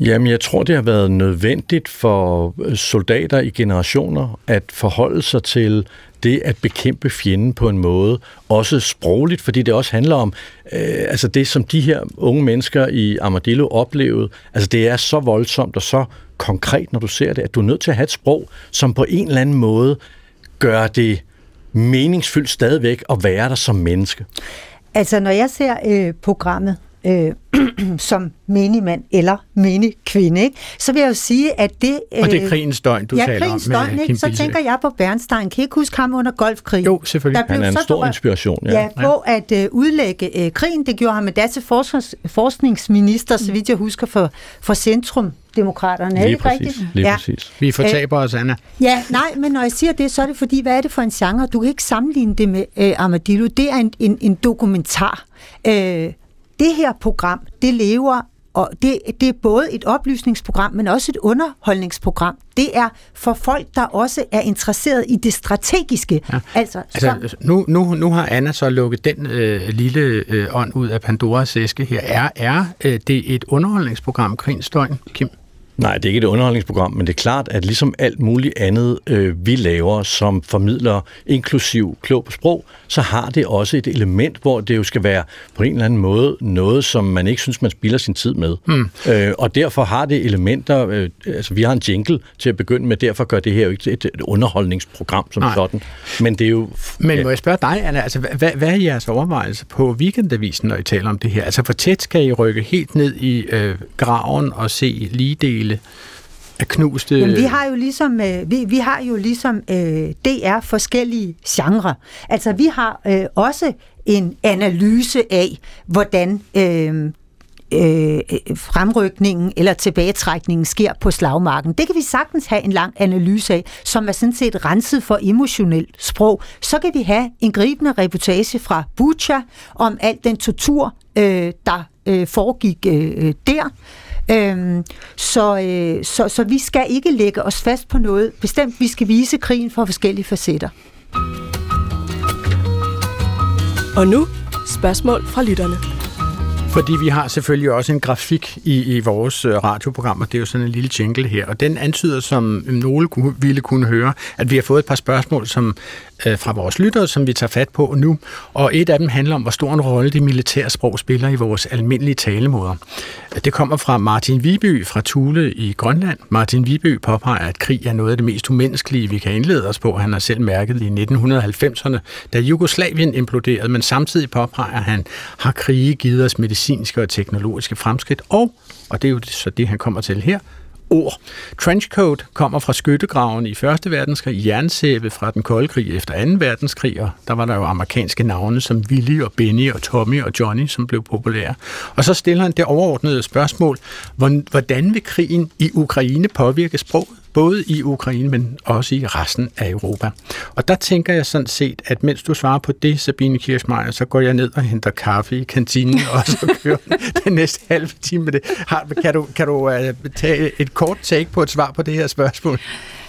Jamen, jeg tror, det har været nødvendigt for øh, soldater i generationer at forholde sig til det at bekæmpe fjenden på en måde, også sprogligt, fordi det også handler om, øh, altså det, som de her unge mennesker i Armadillo oplevede, altså det er så voldsomt og så konkret, når du ser det, at du er nødt til at have et sprog, som på en eller anden måde gør det meningsfyldt stadigvæk at være der som menneske. Altså, når jeg ser øh, programmet, øh, som menigmand eller menig kvinde, ikke? så vil jeg jo sige, at det... Øh, og det er krigens døgn, du ja, taler krigens om. Døgn, ikke? Så tænker jeg på Bernstein. Kan I ikke huske ham under golfkrigen? Jo, selvfølgelig. Der blev Han er en stor berørt- inspiration, ja. Ja, på at øh, udlægge øh, krigen. Det gjorde han med til forsknings, forskningsminister, så vidt jeg husker, for, for Centrum Demokraterne. Er det Lige ikke præcis. rigtigt? Lige ja. præcis. Vi fortaber os, Anna. Ja, nej, men når jeg siger det, så er det fordi, hvad er det for en genre? Du kan ikke sammenligne det med øh, Armadillo. Det er en, en, en dokumentar. Øh, det her program, det lever, og det, det er både et oplysningsprogram, men også et underholdningsprogram. Det er for folk, der også er interesseret i det strategiske. Ja. Altså, så, Altså, nu, nu, nu har Anna så lukket den øh, lille øh, ånd ud af Pandoras æske her. Er, er øh, det et underholdningsprogram, Krigens Døgn, Kim? Nej, det er ikke et underholdningsprogram, men det er klart, at ligesom alt muligt andet, øh, vi laver, som formidler inklusiv klog på sprog, så har det også et element, hvor det jo skal være på en eller anden måde noget, som man ikke synes, man spilder sin tid med. Mm. Øh, og derfor har det elementer, øh, altså vi har en jingle til at begynde med, derfor gør det her jo ikke et, et underholdningsprogram som Nej. sådan. Men det er jo... Men ja. må jeg spørge dig, Anna, altså, hvad, hvad er jeres overvejelse på weekendavisen, når I taler om det her? Altså, hvor tæt skal I rykke helt ned i øh, graven og se dele af knuste... Jamen, vi har jo ligesom, øh, vi, vi har jo ligesom øh, DR forskellige genrer. Altså, vi har øh, også en analyse af, hvordan øh, øh, fremrykningen eller tilbagetrækningen sker på slagmarken. Det kan vi sagtens have en lang analyse af, som er sådan set renset for emotionelt sprog. Så kan vi have en gribende reportage fra Bucha om al den tortur, øh, der øh, foregik øh, øh der. Øhm, så, øh, så, så vi skal ikke lægge os fast på noget bestemt. Vi skal vise krigen fra forskellige facetter. Og nu spørgsmål fra lytterne. Fordi vi har selvfølgelig også en grafik i, i vores øh, radioprogram, og det er jo sådan en lille jingle her, og den antyder, som nogle ville kunne høre, at vi har fået et par spørgsmål som, øh, fra vores lyttere, som vi tager fat på nu, og et af dem handler om, hvor stor en rolle det militære sprog spiller i vores almindelige talemåder. Det kommer fra Martin Viby fra Thule i Grønland. Martin Viby påpeger, at krig er noget af det mest umenneskelige, vi kan indlede os på. Han har selv mærket i 1990'erne, da Jugoslavien imploderede, men samtidig påpeger han, har krige givet os medicinske og teknologiske fremskridt, og, og det er jo så det, han kommer til her, ord. Trenchcoat kommer fra skyttegraven i 1. verdenskrig, jernsæbe fra den kolde krig efter 2. verdenskrig, og der var der jo amerikanske navne som Willy og Benny og Tommy og Johnny, som blev populære. Og så stiller han det overordnede spørgsmål, hvordan vil krigen i Ukraine påvirke sproget? Både i Ukraine, men også i resten af Europa. Og der tænker jeg sådan set, at mens du svarer på det, Sabine Kirschmeier, så går jeg ned og henter kaffe i kantinen, og så kører den næste halve time med det. Har, kan du, kan du uh, tage et kort take på et svar på det her spørgsmål?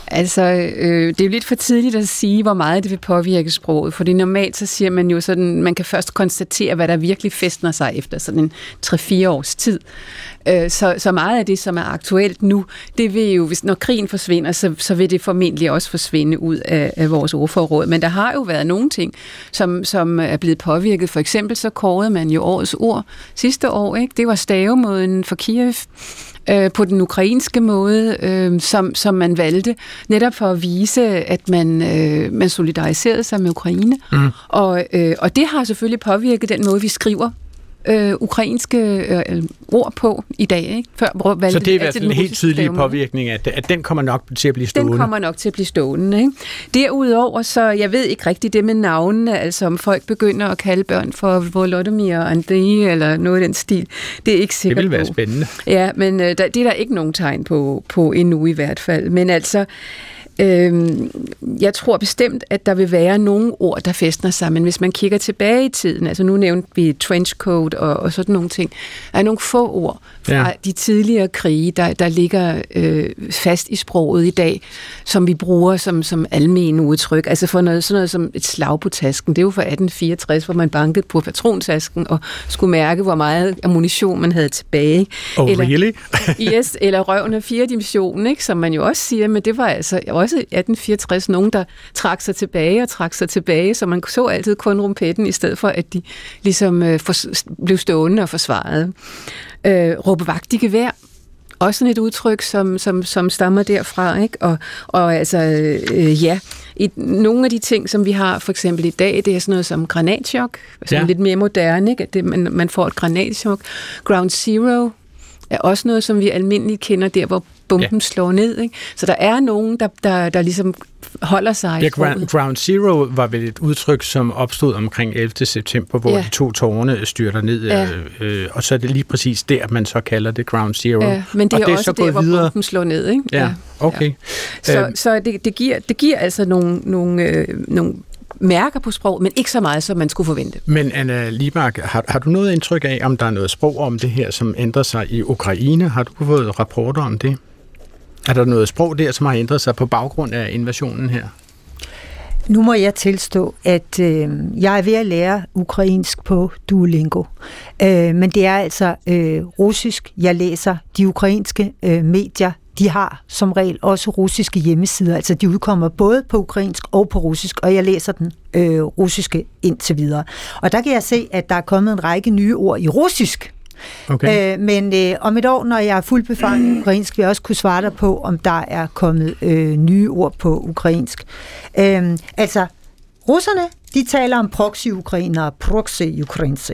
Altså, øh, det er jo lidt for tidligt at sige, hvor meget det vil påvirke sproget, fordi normalt så siger man jo sådan, man kan først konstatere, hvad der virkelig festner sig efter sådan en 3-4 års tid. Øh, så, så meget af det, som er aktuelt nu, det vil jo, hvis, når krigen forsvinder, så, så vil det formentlig også forsvinde ud af, af vores ordforråd. Men der har jo været nogle ting, som, som er blevet påvirket. For eksempel så kårede man jo årets ord sidste år, ikke? Det var stavemåden for Kiev øh, på den ukrainske måde, øh, som, som man valgte, netop for at vise, at man, øh, man solidariserede sig med Ukraine. Mm. Og, øh, og det har selvfølgelig påvirket den måde, vi skriver øh, ukrainske øh, ord på i dag. Ikke? Før valgte Så det er i hvert fald en helt tydelig påvirkning, at, at den kommer nok til at blive stående. Den kommer nok til at blive stående. Ikke? Derudover, så jeg ved ikke rigtigt det med navnene, altså om folk begynder at kalde børn for Volodymyr og Andrei eller noget i den stil. Det er ikke sikkert Det vil være på. spændende. Ja, men øh, der, det er der ikke nogen tegn på, på endnu i hvert fald. Men altså, Øhm, jeg tror bestemt, at der vil være nogle ord, der festner sig, men hvis man kigger tilbage i tiden, altså nu nævnte vi trenchcoat og, og sådan nogle ting, er nogle få ord fra Ja. de tidligere krige, der, der ligger øh, fast i sproget i dag, som vi bruger som, som almen udtryk. Altså for noget, sådan noget som et slag på tasken, det er jo fra 1864, hvor man bankede på patrontasken og skulle mærke, hvor meget ammunition man havde tilbage. Oh, really? yes, eller røven af fire dimensionen, ikke, som man jo også siger, men det var altså også i 1864 nogen, der trak sig tilbage og trak sig tilbage, så man så altid kun rumpetten, i stedet for at de ligesom øh, for, blev stående og forsvaret. Øh, råbe vagt i gevær, også sådan et udtryk, som, som, som stammer derfra, ikke? Og, og altså, øh, ja, i, nogle af de ting, som vi har for eksempel i dag, det er sådan noget som granatchok, som Ja. er lidt mere moderne, ikke? At det, man, man får et granatchok. Ground Zero er også noget, som vi almindeligt kender der, hvor bomben ja. slår ned. Ikke? Så der er nogen, der, der, der ligesom holder sig Ja, i. Ground, Ground Zero var vel et udtryk, som opstod omkring 11. september, hvor ja. Ja. de to tårne styrter ned, Ja. øh, øh, og så er det lige præcis der, man så kalder det Ground Zero. Ja, men det og er, også der, hvor videre. bomben slår ned. Ikke? Ja, okay. Så, Øhm. så det, det, giver, det giver altså nogle, nogle, øh, nogle mærker på sprog, men ikke så meget, som man skulle forvente. Men Anna Libak, har, har du noget indtryk af, om der er noget sprog om det her, som ændrer sig i Ukraine? Har du fået rapporter om det? Er der noget sprog der, som har ændret sig på baggrund af invasionen her? Nu må jeg tilstå, at øh, jeg er ved at lære ukrainsk på Duolingo. Øh, men det er altså øh, russisk. Jeg læser de ukrainske øh, medier. De har som regel også russiske hjemmesider. Altså de udkommer både på ukrainsk og på russisk, og jeg læser den øh, russiske indtil videre. Og der kan jeg se, at der er kommet en række nye ord i russisk. Okay. Øh, men øh, om et år, når jeg er fuldt befanget ukrainsk, vil jeg også kunne svare dig på, om der er kommet øh, nye ord på ukrainsk. Øh, altså, russerne, de taler om proxy-ukrainer, proxy-ukrainsk.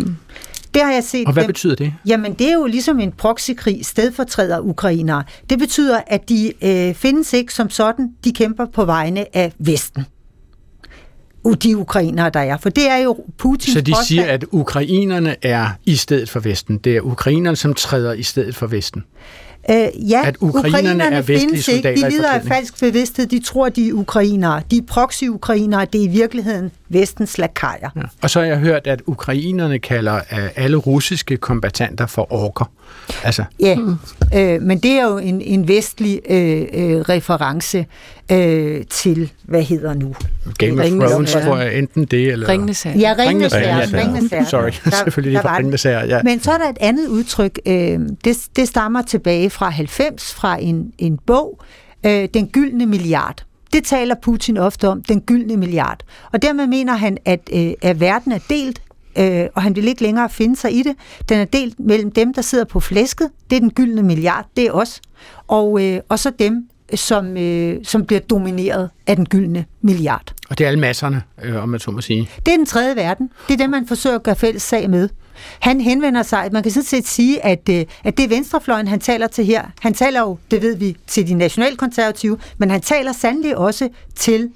Det har jeg set. Og hvad dem- betyder det? Jamen, det er jo ligesom en proxykrig, stedfortræder ukrainere. Det betyder, at de øh, findes ikke som sådan, de kæmper på vegne af Vesten. De ukrainere, der er. For det er jo Putins Så de påstand. siger, at ukrainerne er i stedet for Vesten. Det er ukrainerne, som træder i stedet for Vesten. Øh, ja, At ukrainerne er vestlige findes ikke. soldater De lider af falsk bevidsthed. De tror, de er ukrainere. De er proxy-ukrainere. Det er i virkeligheden vestens lakajer. Ja. Og så har jeg hørt, at ukrainerne kalder øh, alle russiske kombatanter for orker. Altså, Ja, øh, men det er jo en, en vestlig øh, øh, reference øh, til, hvad hedder nu? Game of Ringenes Thrones, tror jeg, enten det eller... Ringenes Herre. Ja, Ringnes Herre. Sorry, selvfølgelig lige der fra var den. Ringnes Herre, ja. Men så er der et andet udtryk, øh, det, det stammer tilbage fra 90, fra en, en bog, øh, Den gyldne milliard. Det taler Putin ofte om, den gyldne milliard. Og dermed mener han, at, øh, at verden er delt, øh, og han vil ikke længere finde sig i det. Den er delt mellem dem, der sidder på flæsket, det er den gyldne milliard, det er os, og, øh, og så dem, som, øh, som bliver domineret af den gyldne milliard. Og det er alle masserne, øh, om man så må sige. Det er den tredje verden. Det er det, man forsøger at gøre fælles sag med. Han henvender sig, man kan sådan set sige, at, øh, at det er venstrefløjen, han taler til her. Han taler jo, det ved vi, til de nationalkonservative, men han taler sandelig også til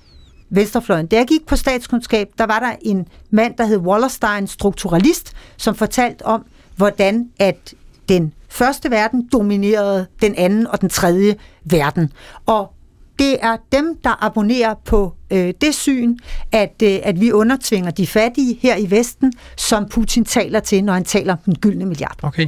venstrefløjen. Da jeg gik på statskundskab, der var der en mand, der hed Wallerstein, strukturalist, som fortalte om, hvordan at den første verden dominerede den anden og den tredje verden. Og det er dem, der abonnerer på øh, det syn, at, øh, at vi undertvinger de fattige her i Vesten, som Putin taler til, når han taler om den gyldne milliard. Okay.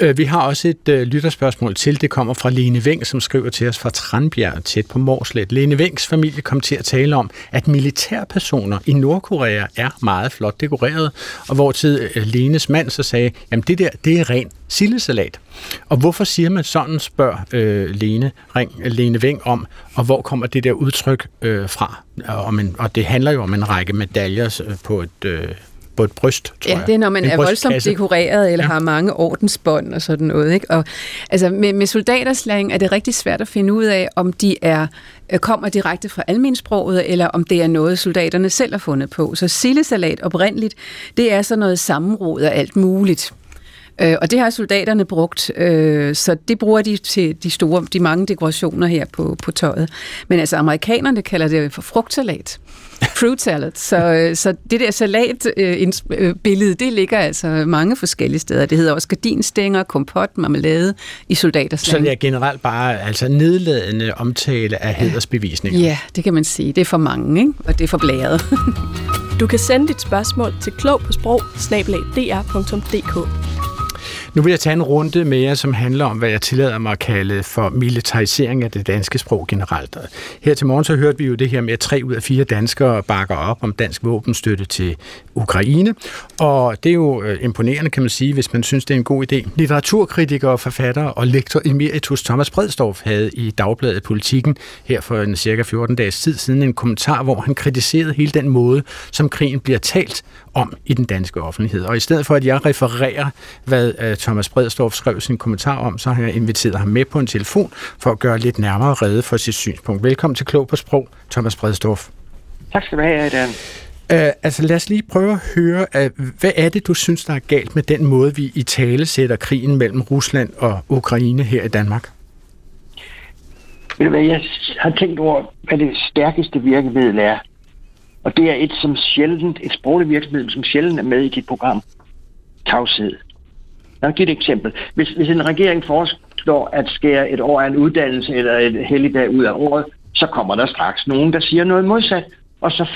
Øh, vi har også et øh, lytterspørgsmål til. Det kommer fra Lene Veng, som skriver til os fra Tranbjerg, tæt på Morslet. Lene Vengs familie kom til at tale om, at militærpersoner i Nordkorea er meget flot dekoreret, og hvor til øh, Lenes mand så sagde, jamen det der, det er ren sildesalat. Og hvorfor siger man sådan, spørger øh, Lene, Ring, Lene Veng om, og hvor kommer det der udtryk øh, fra? Om en, og det handler jo om en række medaljer øh, på et... Øh, på et bryst, tror Ja, jeg. det er, når man En er voldsomt brystkasse. dekoreret, eller ja. har mange ordensbånd og sådan noget. Ikke? Og, altså, med, med soldaterslang er det rigtig svært at finde ud af, om de er øh, kommer direkte fra almensproget, eller om det er noget, soldaterne selv har fundet på. Så sildesalat oprindeligt, det er så noget sammenrod af alt muligt. Øh, og det har soldaterne brugt, øh, så det bruger de til de store, de mange dekorationer her på, på tøjet. Men altså amerikanerne kalder det for frugtsalat. Fruit salad. Så, øh, så det der salatbillede, det ligger altså mange forskellige steder. Det hedder også gardinstænger, kompot, marmelade i soldaterslang. Så det er generelt bare altså nedladende omtale af hedersbevisninger. Ja, det kan man sige. Det er for mange, ikke? og det er for blæret. Du kan sende dit spørgsmål til klog på sprog nu vil jeg tage en runde mere, som handler om, hvad jeg tillader mig at kalde for militarisering af det danske sprog generelt. Her til morgen så hørte vi jo det her med, at tre ud af fire danskere bakker op om dansk våbenstøtte til Ukraine. Og det er jo øh, imponerende, kan man sige, hvis man synes, det er en god idé. Litteraturkritiker, forfatter og lektor emeritus Thomas Bredstorff havde i Dagbladet Politikken her for en cirka 14 dages tid siden en kommentar, hvor han kritiserede hele den måde, som krigen bliver talt om i den danske offentlighed. Og i stedet for, at jeg refererer, hvad øh, Thomas Bredstorff skrev sin kommentar om, så har jeg inviteret ham med på en telefon for at gøre lidt nærmere rede for sit synspunkt. Velkommen til Klog på Sprog, Thomas Bredstorff. Tak skal du have, Dan. Uh, altså lad os lige prøve at høre, uh, hvad er det, du synes, der er galt med den måde, vi i tale sætter krigen mellem Rusland og Ukraine her i Danmark? Ved du hvad, jeg har tænkt over, hvad det stærkeste virkemiddel er. Og det er et som sjældent, et sprogligt virkemiddel, som sjældent er med i dit program. Tavshed. Lad mig give et eksempel. Hvis, hvis en regering foreslår at skære et år af en uddannelse eller et helligdag ud af året, så kommer der straks nogen, der siger noget modsat, og så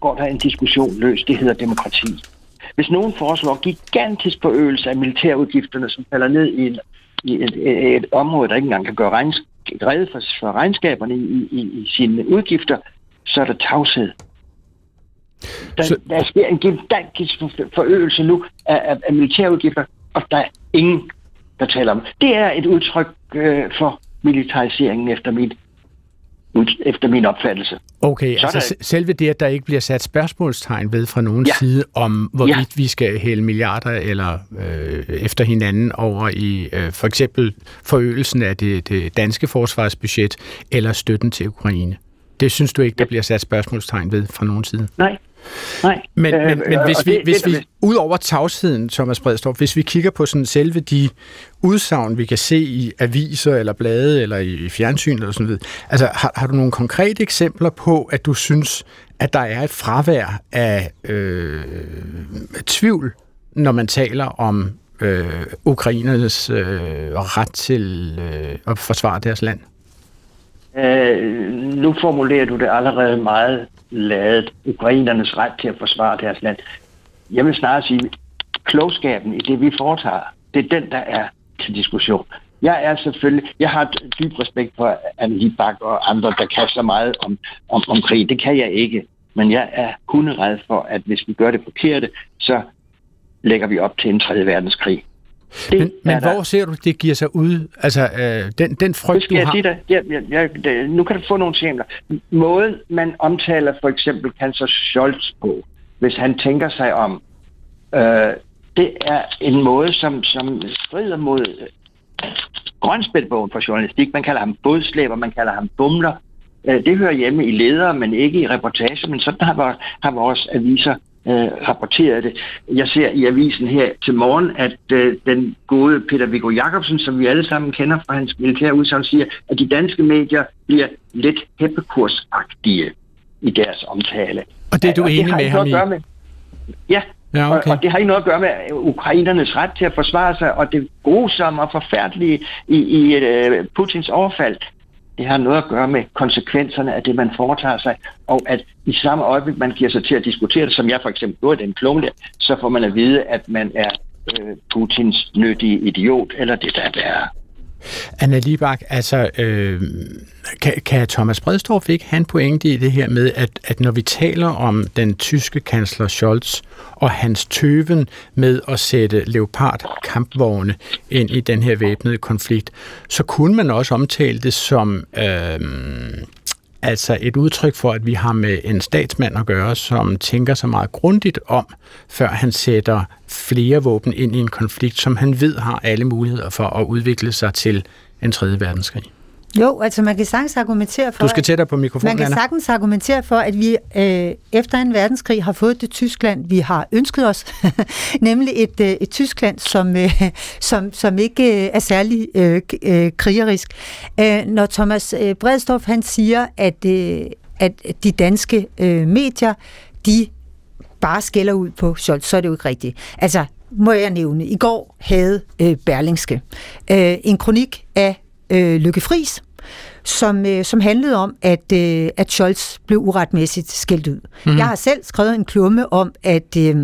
går der en diskussion løs. Det hedder demokrati. Hvis nogen foreslår gigantisk forøgelse af militærudgifterne, som falder ned i, en, i et, et, et område, der ikke engang kan gøre rede for, for regnskaberne i, i, i sine udgifter, så er der tavshed. Der, så... der sker en gigantisk forøgelse nu af, af, af militærudgifter, og der er ingen, der taler om. Det er et udtryk øh, for militariseringen efter mit efter min opfattelse. Okay, så altså der... selve det, at der ikke bliver sat spørgsmålstegn ved fra nogen ja. side om, hvorvidt ja. vi skal hælde milliarder eller øh, efter hinanden over i øh, for eksempel forøgelsen af det, det danske forsvarsbudget eller støtten til Ukraine. Det synes du ikke, der bliver sat spørgsmålstegn ved fra nogen side? Nej, Nej. Men, øh, men, men hvis vi, det, hvis det, vi ud over tavsheden, Thomas Bredstorff, hvis vi kigger på sådan selve de udsagn, vi kan se i aviser eller blade eller i fjernsyn eller sådan noget, altså har, har du nogle konkrete eksempler på, at du synes, at der er et fravær af øh, tvivl, når man taler om øh, ukrainernes øh, ret til øh, at forsvare deres land? Øh, nu formulerer du det allerede meget ladet. Ukrainernes ret til at forsvare deres land. Jeg vil snarere sige, klogskaben i det, vi foretager, det er den, der er til diskussion. Jeg er selvfølgelig, jeg har dyb respekt for Anne Hibak og andre, der kaster meget om, om, om krig. Det kan jeg ikke. Men jeg er hunderedd for, at hvis vi gør det forkerte, så lægger vi op til en 3. verdenskrig. Det men men hvor ser du, det giver sig ud? Altså, øh, den, den frygt, skal du jeg har... Sige dig. Jeg, jeg, jeg, det, nu kan du få nogle eksempler. Måden, man omtaler for eksempel kansler Scholz på, hvis han tænker sig om, øh, det er en måde, som, som strider mod øh, grønspætbogen for journalistik. Man kalder ham bådslæber, man kalder ham bumler. Øh, det hører hjemme i ledere, men ikke i reportage, men sådan har, har vores aviser øh, rapporterede det. Jeg ser i avisen her til morgen, at øh, den gode Peter Viggo Jacobsen, som vi alle sammen kender fra hans militære udsagn, siger, at de danske medier bliver lidt heppekursagtige i deres omtale. Og det er du og enig med ham i? Med, ja, Ja, okay. og, og det har ikke noget at gøre med ukrainernes ret til at forsvare sig, og det grusomme og forfærdelige i, i uh, Putins overfald det har noget at gøre med konsekvenserne af det, man foretager sig, og at i samme øjeblik, man giver sig til at diskutere det, som jeg for eksempel gjorde den klumme så får man at vide, at man er øh, Putins nyttige idiot, eller det der er værre. Anna Libak, altså, øh, kan, kan Thomas Bredstorff ikke have en pointe i det her med, at, at når vi taler om den tyske kansler Scholz og hans tøven med at sætte Leopard-kampvogne ind i den her væbnede konflikt, så kunne man også omtale det som øh, altså et udtryk for, at vi har med en statsmand at gøre, som tænker sig meget grundigt om, før han sætter flere våben ind i en konflikt, som han ved har alle muligheder for at udvikle sig til en tredje verdenskrig. Jo, altså man kan sagtens argumentere for... Du skal tættere på mikrofonen, Man kan Anna. sagtens argumentere for, at vi øh, efter en verdenskrig har fået det Tyskland, vi har ønsket os. Nemlig et, øh, et Tyskland, som, øh, som, som ikke øh, er særlig øh, øh, krigerisk. Øh, når Thomas øh, Bredstof han siger, at, øh, at de danske øh, medier, de bare skælder ud på Scholz, så er det jo ikke rigtigt. Altså, må jeg nævne, i går havde øh, Berlingske øh, en kronik af øh, Lykke Friis, som, øh, som handlede om, at, øh, at Scholz blev uretmæssigt skældt ud. Mhm. Mm-hmm. Jeg har selv skrevet en klumme om, at øh,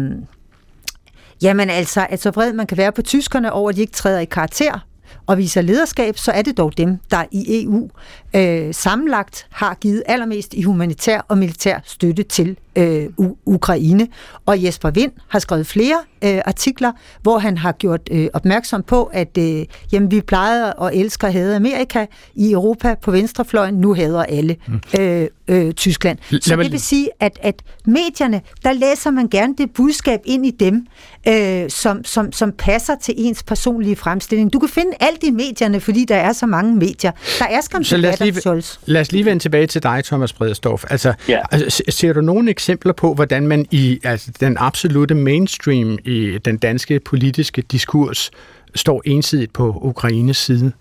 jamen altså, at så vred man kan være på tyskerne over, at de ikke træder i karakter og viser lederskab, så er det dog dem, der i EU øh, sammenlagt har givet allermest i humanitær og militær støtte til øh, Ukraine. Og Jesper Vind har skrevet flere øh, artikler, hvor han har gjort øh, opmærksom på, at øh, jamen, vi plejede at elske og hade Amerika i Europa på venstrefløjen, nu hader alle øh, øh, Tyskland. Så det vil sige, at, at medierne, der læser man gerne det budskab ind i dem, øh, som, som, som passer til ens personlige fremstilling. Du kan finde alt i medierne, fordi der er så mange medier. Der er skam Så lad os, lige, Scholz. lad os lige vende tilbage til dig, Thomas Bredestorff. Altså, Ja. altså, se- ser du nogle eksempler på, hvordan man i altså, den absolute mainstream i den danske politiske diskurs står ensidigt på Ukraines side?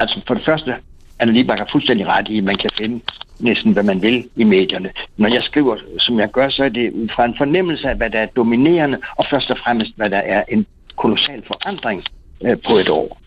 Altså for det første, Anna Libak har fuldstændig ret i, at man kan finde næsten, hvad man vil i medierne. Når jeg skriver, som jeg gør, så er det ud fra en fornemmelse af, hvad der er dominerende, og først og fremmest, hvad der er en kolossal forandring øh, på et år.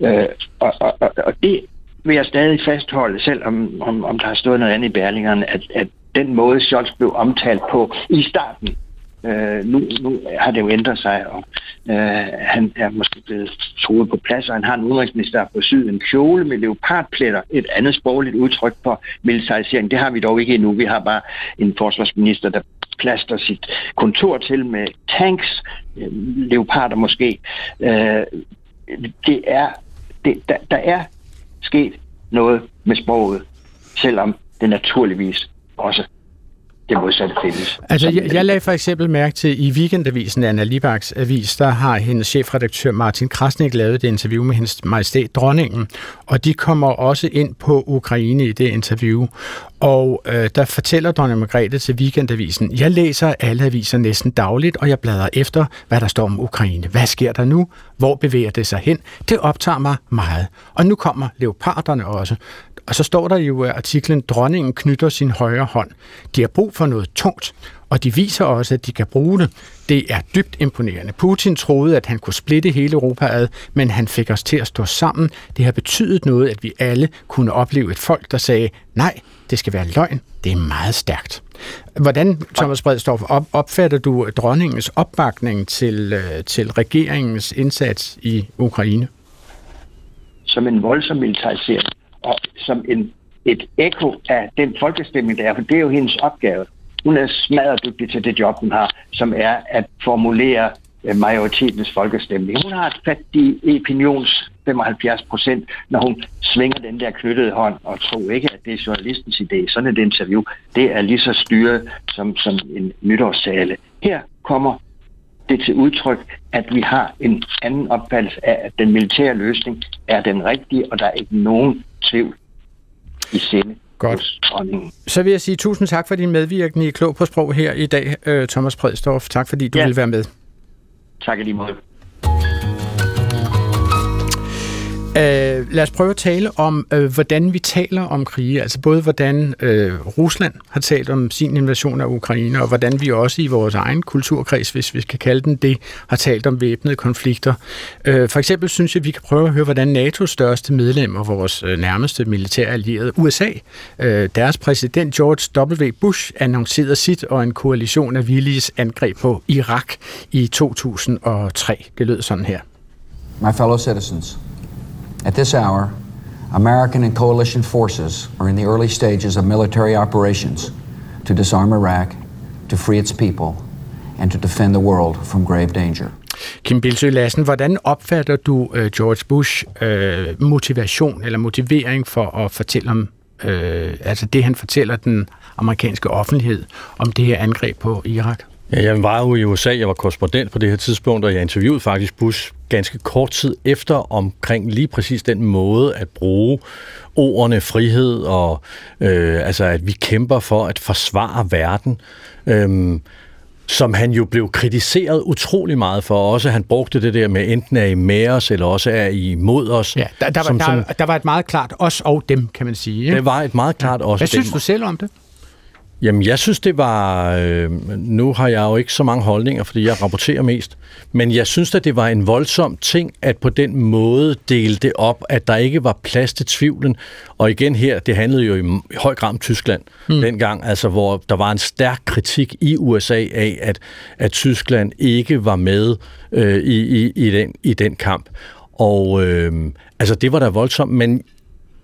Øh, og, og, og, og det vil jeg stadig fastholde, selvom om, om der har stået noget andet i Berlingeren, at, at den måde Scholz blev omtalt på i starten, Øh, nu, nu har det jo ændret sig, og øh, han er måske blevet troet på plads, og han har en udenrigsminister, på syd, en kjole med leopardpletter, et andet sprogligt udtryk for militarisering. Det har vi dog ikke endnu. Vi har bare en forsvarsminister, der plaster sit kontor til med tanks, øh, leoparder måske. Øh, det er, det, der, der er sket noget med sproget, selvom det naturligvis også det modsatte findes. Altså, jeg, jeg lagde for eksempel mærke til i Weekendavisen, Anna Libaks avis, der har hendes chefredaktør Martin Krasnik lavet et interview med hendes majestæt dronningen, og de kommer også ind på Ukraine i det interview. Og øh, der fortæller Donna Margrethe til Weekendavisen, jeg læser alle aviser næsten dagligt, og jeg bladrer efter, hvad der står om Ukraine. Hvad sker der nu? Hvor bevæger det sig hen? Det optager mig meget. Og nu kommer leoparderne også. Og så står der jo i artiklen, dronningen knytter sin højre hånd. De har brug for noget tungt, og de viser også, at de kan bruge det. Det er dybt imponerende. Putin troede, at han kunne splitte hele Europa ad, men han fik os til at stå sammen. Det har betydet noget, at vi alle kunne opleve et folk, der sagde, nej, det skal være løgn. Det er meget stærkt. Hvordan, Thomas Bredstorff, op, opfatter du dronningens opbakning til, øh, til regeringens indsats i Ukraine? som en voldsom militarisering, og som en, et ekko af den folkestemning, der er, for det er jo hendes opgave. Hun er smadret dygtig til det job, hun har, som er at formulere majoritetens folkestemning. Hun har et fat i opinions 75 procent, når hun svinger den der knyttede hånd, og tro ikke, at det er journalistens idé. Sådan et interview, det er lige så styret som, som en nytårssale. Her kommer det til udtryk, at vi har en anden opfattelse af, at den militære løsning er den rigtige, og der er ikke nogen tvivl i sinde Godt. Så vil jeg sige tusind tak for din medvirkning i Klog på Sprog her i dag, øh, Thomas Bredstorff. Tak fordi du Ja. vil være med. Tak i Øh, lad os prøve at tale om, øh, hvordan vi taler om krige. Altså både hvordan øh, Rusland har talt om sin invasion af Ukraine, og hvordan vi også i vores egen kulturkreds, hvis vi skal kalde den det, har talt om væbnede konflikter. Øh, for eksempel synes jeg, at vi kan prøve at høre, hvordan NATO's største medlem og vores øh, nærmeste militære allierede, USA, øh, deres præsident George W. Bush, annoncerede sit og en koalition af villiges angreb på Irak i 2003. Det lød sådan her. My fellow citizens, at this hour, American and coalition forces are in the early stages of military operations to disarm Iraq, to free its people, and to defend the world from grave danger. Kim Bilsø Lassen, hvordan opfatter du øh, George Bush øh, motivation eller motivering for at fortælle om, øh, altså det han fortæller den amerikanske offentlighed om det her angreb på Irak? Ja, jeg var jo i USA, jeg var korrespondent på det her tidspunkt, og jeg interviewede faktisk Bush ganske kort tid efter omkring lige præcis den måde at bruge ordene frihed og øh, altså at vi kæmper for at forsvare verden. Øhm, som han jo blev kritiseret utrolig meget for. Også han brugte det der med, enten er I med os, eller også er I imod os. Ja, der, der, var, der, der var et meget klart os og dem, kan man sige. Ikke? Det var et meget klart ja. os Hvad synes du selv om det? Jamen, jeg synes, det var... Øh, nu har jeg jo ikke så mange holdninger, fordi jeg rapporterer mest. Men jeg synes, at det var en voldsom ting, at på den måde dele det op, at der ikke var plads til tvivlen. Og igen her, det handlede jo i høj grad om Tyskland mm. dengang, altså hvor der var en stærk kritik i USA af, at, at Tyskland ikke var med øh, i, i, i, den, i den kamp. Og øh, altså, det var da voldsomt, men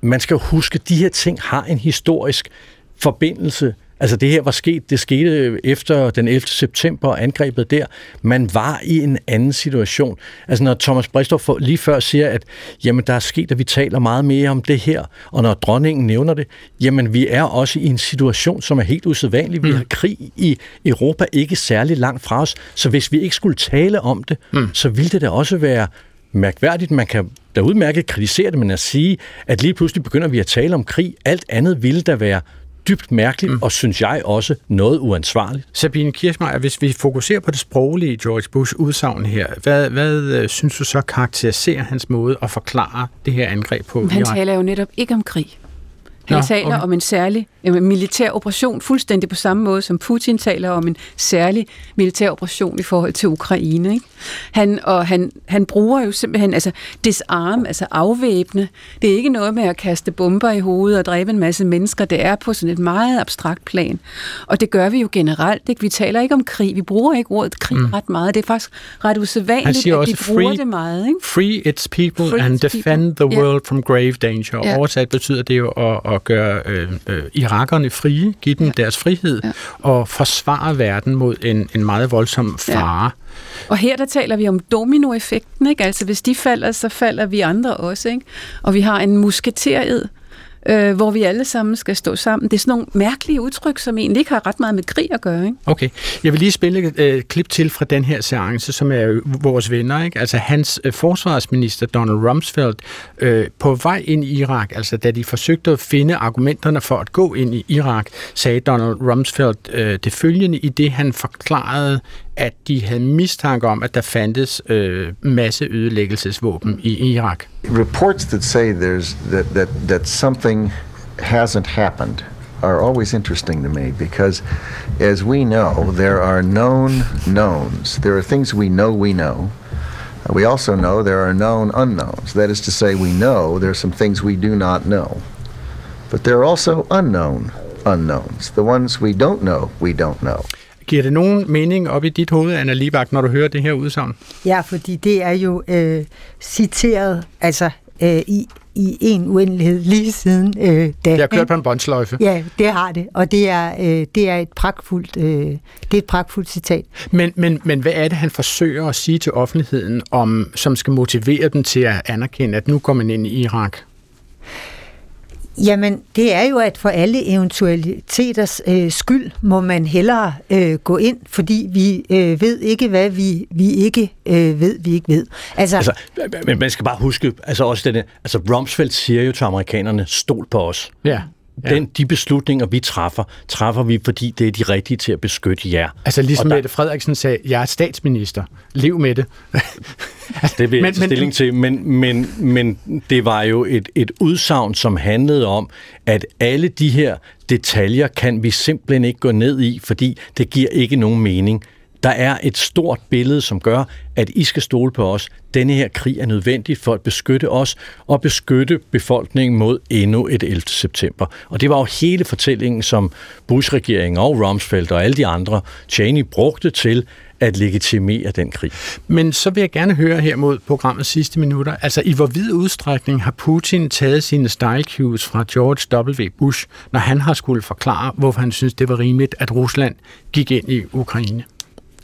man skal huske, at de her ting har en historisk forbindelse Altså det her var sket, det skete efter den 11. september angrebet der. Man var i en anden situation. Altså når Thomas Bristow lige før siger, at jamen der er sket, at vi taler meget mere om det her, og når dronningen nævner det, jamen vi er også i en situation, som er helt usædvanlig. Vi mm. har krig i Europa ikke særlig langt fra os, så hvis vi ikke skulle tale om det, mm. så ville det da også være mærkværdigt. Man kan da udmærket kritisere det, men at sige, at lige pludselig begynder vi at tale om krig, alt andet ville da være dybt mærkeligt, mm. og synes jeg også noget uansvarligt. Sabine Kirchmeier, hvis vi fokuserer på det sproglige George Bush udsagn her, hvad, hvad øh, synes du så karakteriserer hans måde at forklare det her angreb på? Han taler jo netop ikke om krig. Han Nå, taler okay. om en særlig en militær operation, fuldstændig på samme måde som Putin taler om en særlig militær operation i forhold til Ukraine. Ikke? Han, og han, han bruger jo simpelthen altså disarm, altså afvæbne. Det er ikke noget med at kaste bomber i hovedet og dræbe en masse mennesker. Det er på sådan et meget abstrakt plan. Og det gør vi jo generelt. Ikke? Vi taler ikke om krig. Vi bruger ikke ordet krig mm. ret meget. Det er faktisk ret usædvanligt, at vi bruger free, det meget. Ikke? Free its people free and defend people. the world yeah. from grave danger. Yeah. Oversat betyder det jo at, at gøre øh, øh, irakerne frie, give dem ja. deres frihed ja. og forsvare verden mod en, en meget voldsom fare. Ja. Og her der taler vi om dominoeffekten, ikke? Altså hvis de falder, så falder vi andre også, ikke? Og vi har en musketered, øh, hvor vi alle sammen skal stå sammen. Det er sådan nogle mærkelige udtryk, som egentlig ikke har ret meget med krig at gøre. Ikke? Okay. Jeg vil lige spille et øh, klip til fra den her seance, som er vores venner. Ikke? Altså hans øh, forsvarsminister Donald Rumsfeld øh, på vej ind i Irak, altså da de forsøgte at finde argumenterne for at gå ind i Irak, sagde Donald Rumsfeld øh, det følgende i det, han forklarede at de havde mistanke om, at der fandtes øh, i Irak. Reports that say there's that that that something hasn't happened are always interesting to me because as we know there are known knowns. There are things we know we know. Uh, we also know there are known unknowns. That is to say we know there are some things we do not know. But there are also unknown unknowns. The ones we don't know, we don't know. Giver det nogen mening op i dit hoved, Anna Libak, når du hører det her udsagn? Ja, fordi det er jo øh, citeret altså øh, i, i en uendelighed lige siden øh, da. Det har kørt på en båndsløjfe. Ja, det har det, og det er, øh, det er et pragtfuldt, øh, det er et pragtfuldt citat. Men, men, men hvad er det, han forsøger at sige til offentligheden, om, som skal motivere dem til at anerkende, at nu kommer man ind i Irak? Jamen, det er jo, at for alle eventualiteters øh, skyld må man hellere øh, gå ind, fordi vi øh, ved ikke, hvad vi, vi ikke øh, ved, vi ikke ved. Altså, altså, men man skal bare huske, altså også denne, altså Rumsfeld siger jo til amerikanerne, stol på os. Ja. Ja. Den, de beslutninger, vi træffer, træffer vi, fordi det er de rigtige til at beskytte jer. Altså ligesom der... Mette Frederiksen sagde, jeg er statsminister. Lev med det. det vil jeg men, stilling men, til, men, men, men det var jo et, et udsagn, som handlede om, at alle de her detaljer kan vi simpelthen ikke gå ned i, fordi det giver ikke nogen mening. Der er et stort billede, som gør, at I skal stole på os. Denne her krig er nødvendig for at beskytte os og beskytte befolkningen mod endnu et 11. september. Og det var jo hele fortællingen, som Bush-regeringen og Rumsfeld og alle de andre, Cheney brugte til at legitimere den krig. Men så vil jeg gerne høre her mod programmets sidste minutter, altså i hvor vid udstrækning har Putin taget sine style cues fra George W. Bush, når han har skulle forklare, hvorfor han synes, det var rimeligt, at Rusland gik ind i Ukraine?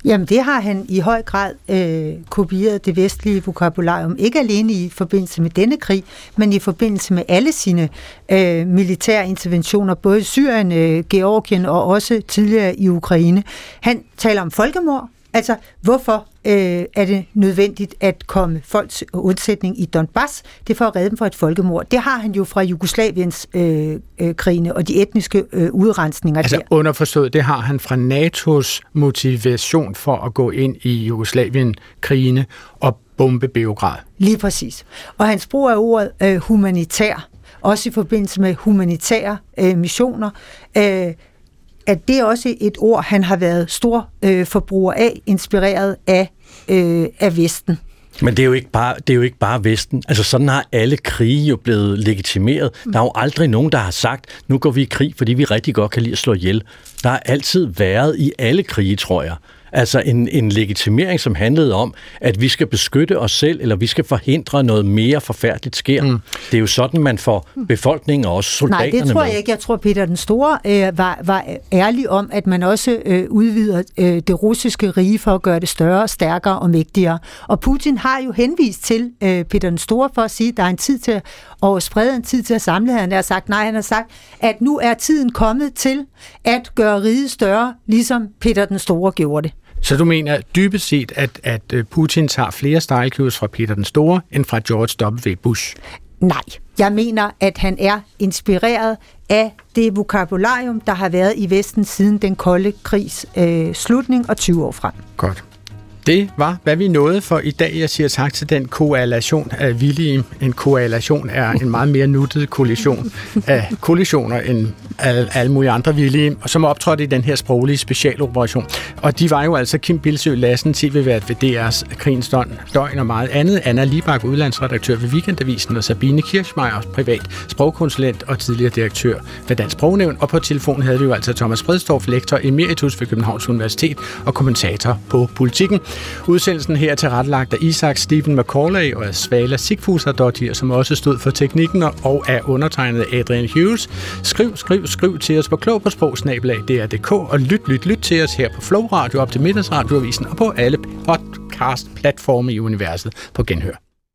Jamen, det har han i høj grad øh, kopieret det vestlige vokabularium, ikke alene i forbindelse med denne krig, men i forbindelse med alle sine øh, militære interventioner, både i Syrien, øh, Georgien og også tidligere i Ukraine. Han taler om folkemord, Altså, hvorfor øh, er det nødvendigt at komme folks undsætning i Donbass? Det er for at redde dem fra et folkemord. Det har han jo fra Jugoslaviens øh, øh, krigene og de etniske øh, udrensninger Altså der. underforstået, det har han fra NATO's motivation for at gå ind i Jugoslavien-krigene og bombe Beograd. Lige præcis. Og hans brug af ordet øh, humanitær, også i forbindelse med humanitære øh, missioner, øh, at det er også et ord, han har været stor øh, forbruger af, inspireret af, øh, af Vesten. Men det er, jo ikke bare, det er jo ikke bare Vesten. Altså sådan har alle krige jo blevet legitimeret. Der er jo aldrig nogen, der har sagt, nu går vi i krig, fordi vi rigtig godt kan lide at slå ihjel. Der har altid været i alle krige, tror jeg. Altså en, en legitimering, som handlede om, at vi skal beskytte os selv, eller vi skal forhindre noget mere forfærdeligt sker. Mm. Det er jo sådan, man får befolkningen og også soldaterne Nej, det tror med. jeg ikke. Jeg tror, Peter den Store øh, var, var ærlig om, at man også øh, udvider øh, det russiske rige for at gøre det større, stærkere og mægtigere. Og Putin har jo henvist til øh, Peter den Store for at sige, at der er en tid til at sprede en tid til at samle. Han har sagt, nej, han har sagt, at nu er tiden kommet til at gøre riget større, ligesom Peter den Store gjorde det. Så du mener dybest set, at, at øh, Putin tager flere style cues fra Peter den Store, end fra George W. Bush? Nej, jeg mener, at han er inspireret af det vokabularium, der har været i Vesten siden den kolde krigs øh, slutning og 20 år frem. Godt. Det var, hvad vi nåede for i dag. Jeg siger tak til den koalition af villige. En koalition er en meget mere nuttet koalition af koalitioner end alle, alle mulige andre villige, og som optrådte i den her sproglige specialoperation. Og de var jo altså Kim Bilsø Lassen, tv-vært ved DR's Krigens Døgn og meget andet. Anna Libak, udlandsredaktør ved Weekendavisen, og Sabine Kirchmeier, privat sprogkonsulent og tidligere direktør ved Dansk Sprognævn. Og på telefonen havde vi jo altså Thomas Bredstorff, lektor emeritus ved Københavns Universitet og kommentator på politikken. Udsendelsen her er tilrettelagt af Isaac Stephen McCauley og af Svala Sigfusardottir, som også stod for teknikken og er undertegnet Adrian Hughes. Skriv, skriv, skriv til os på klog på DR.dk og lyt, lyt, lyt til os her på Flow Radio op til middagsradioavisen og på alle podcast-platforme i universet på genhør.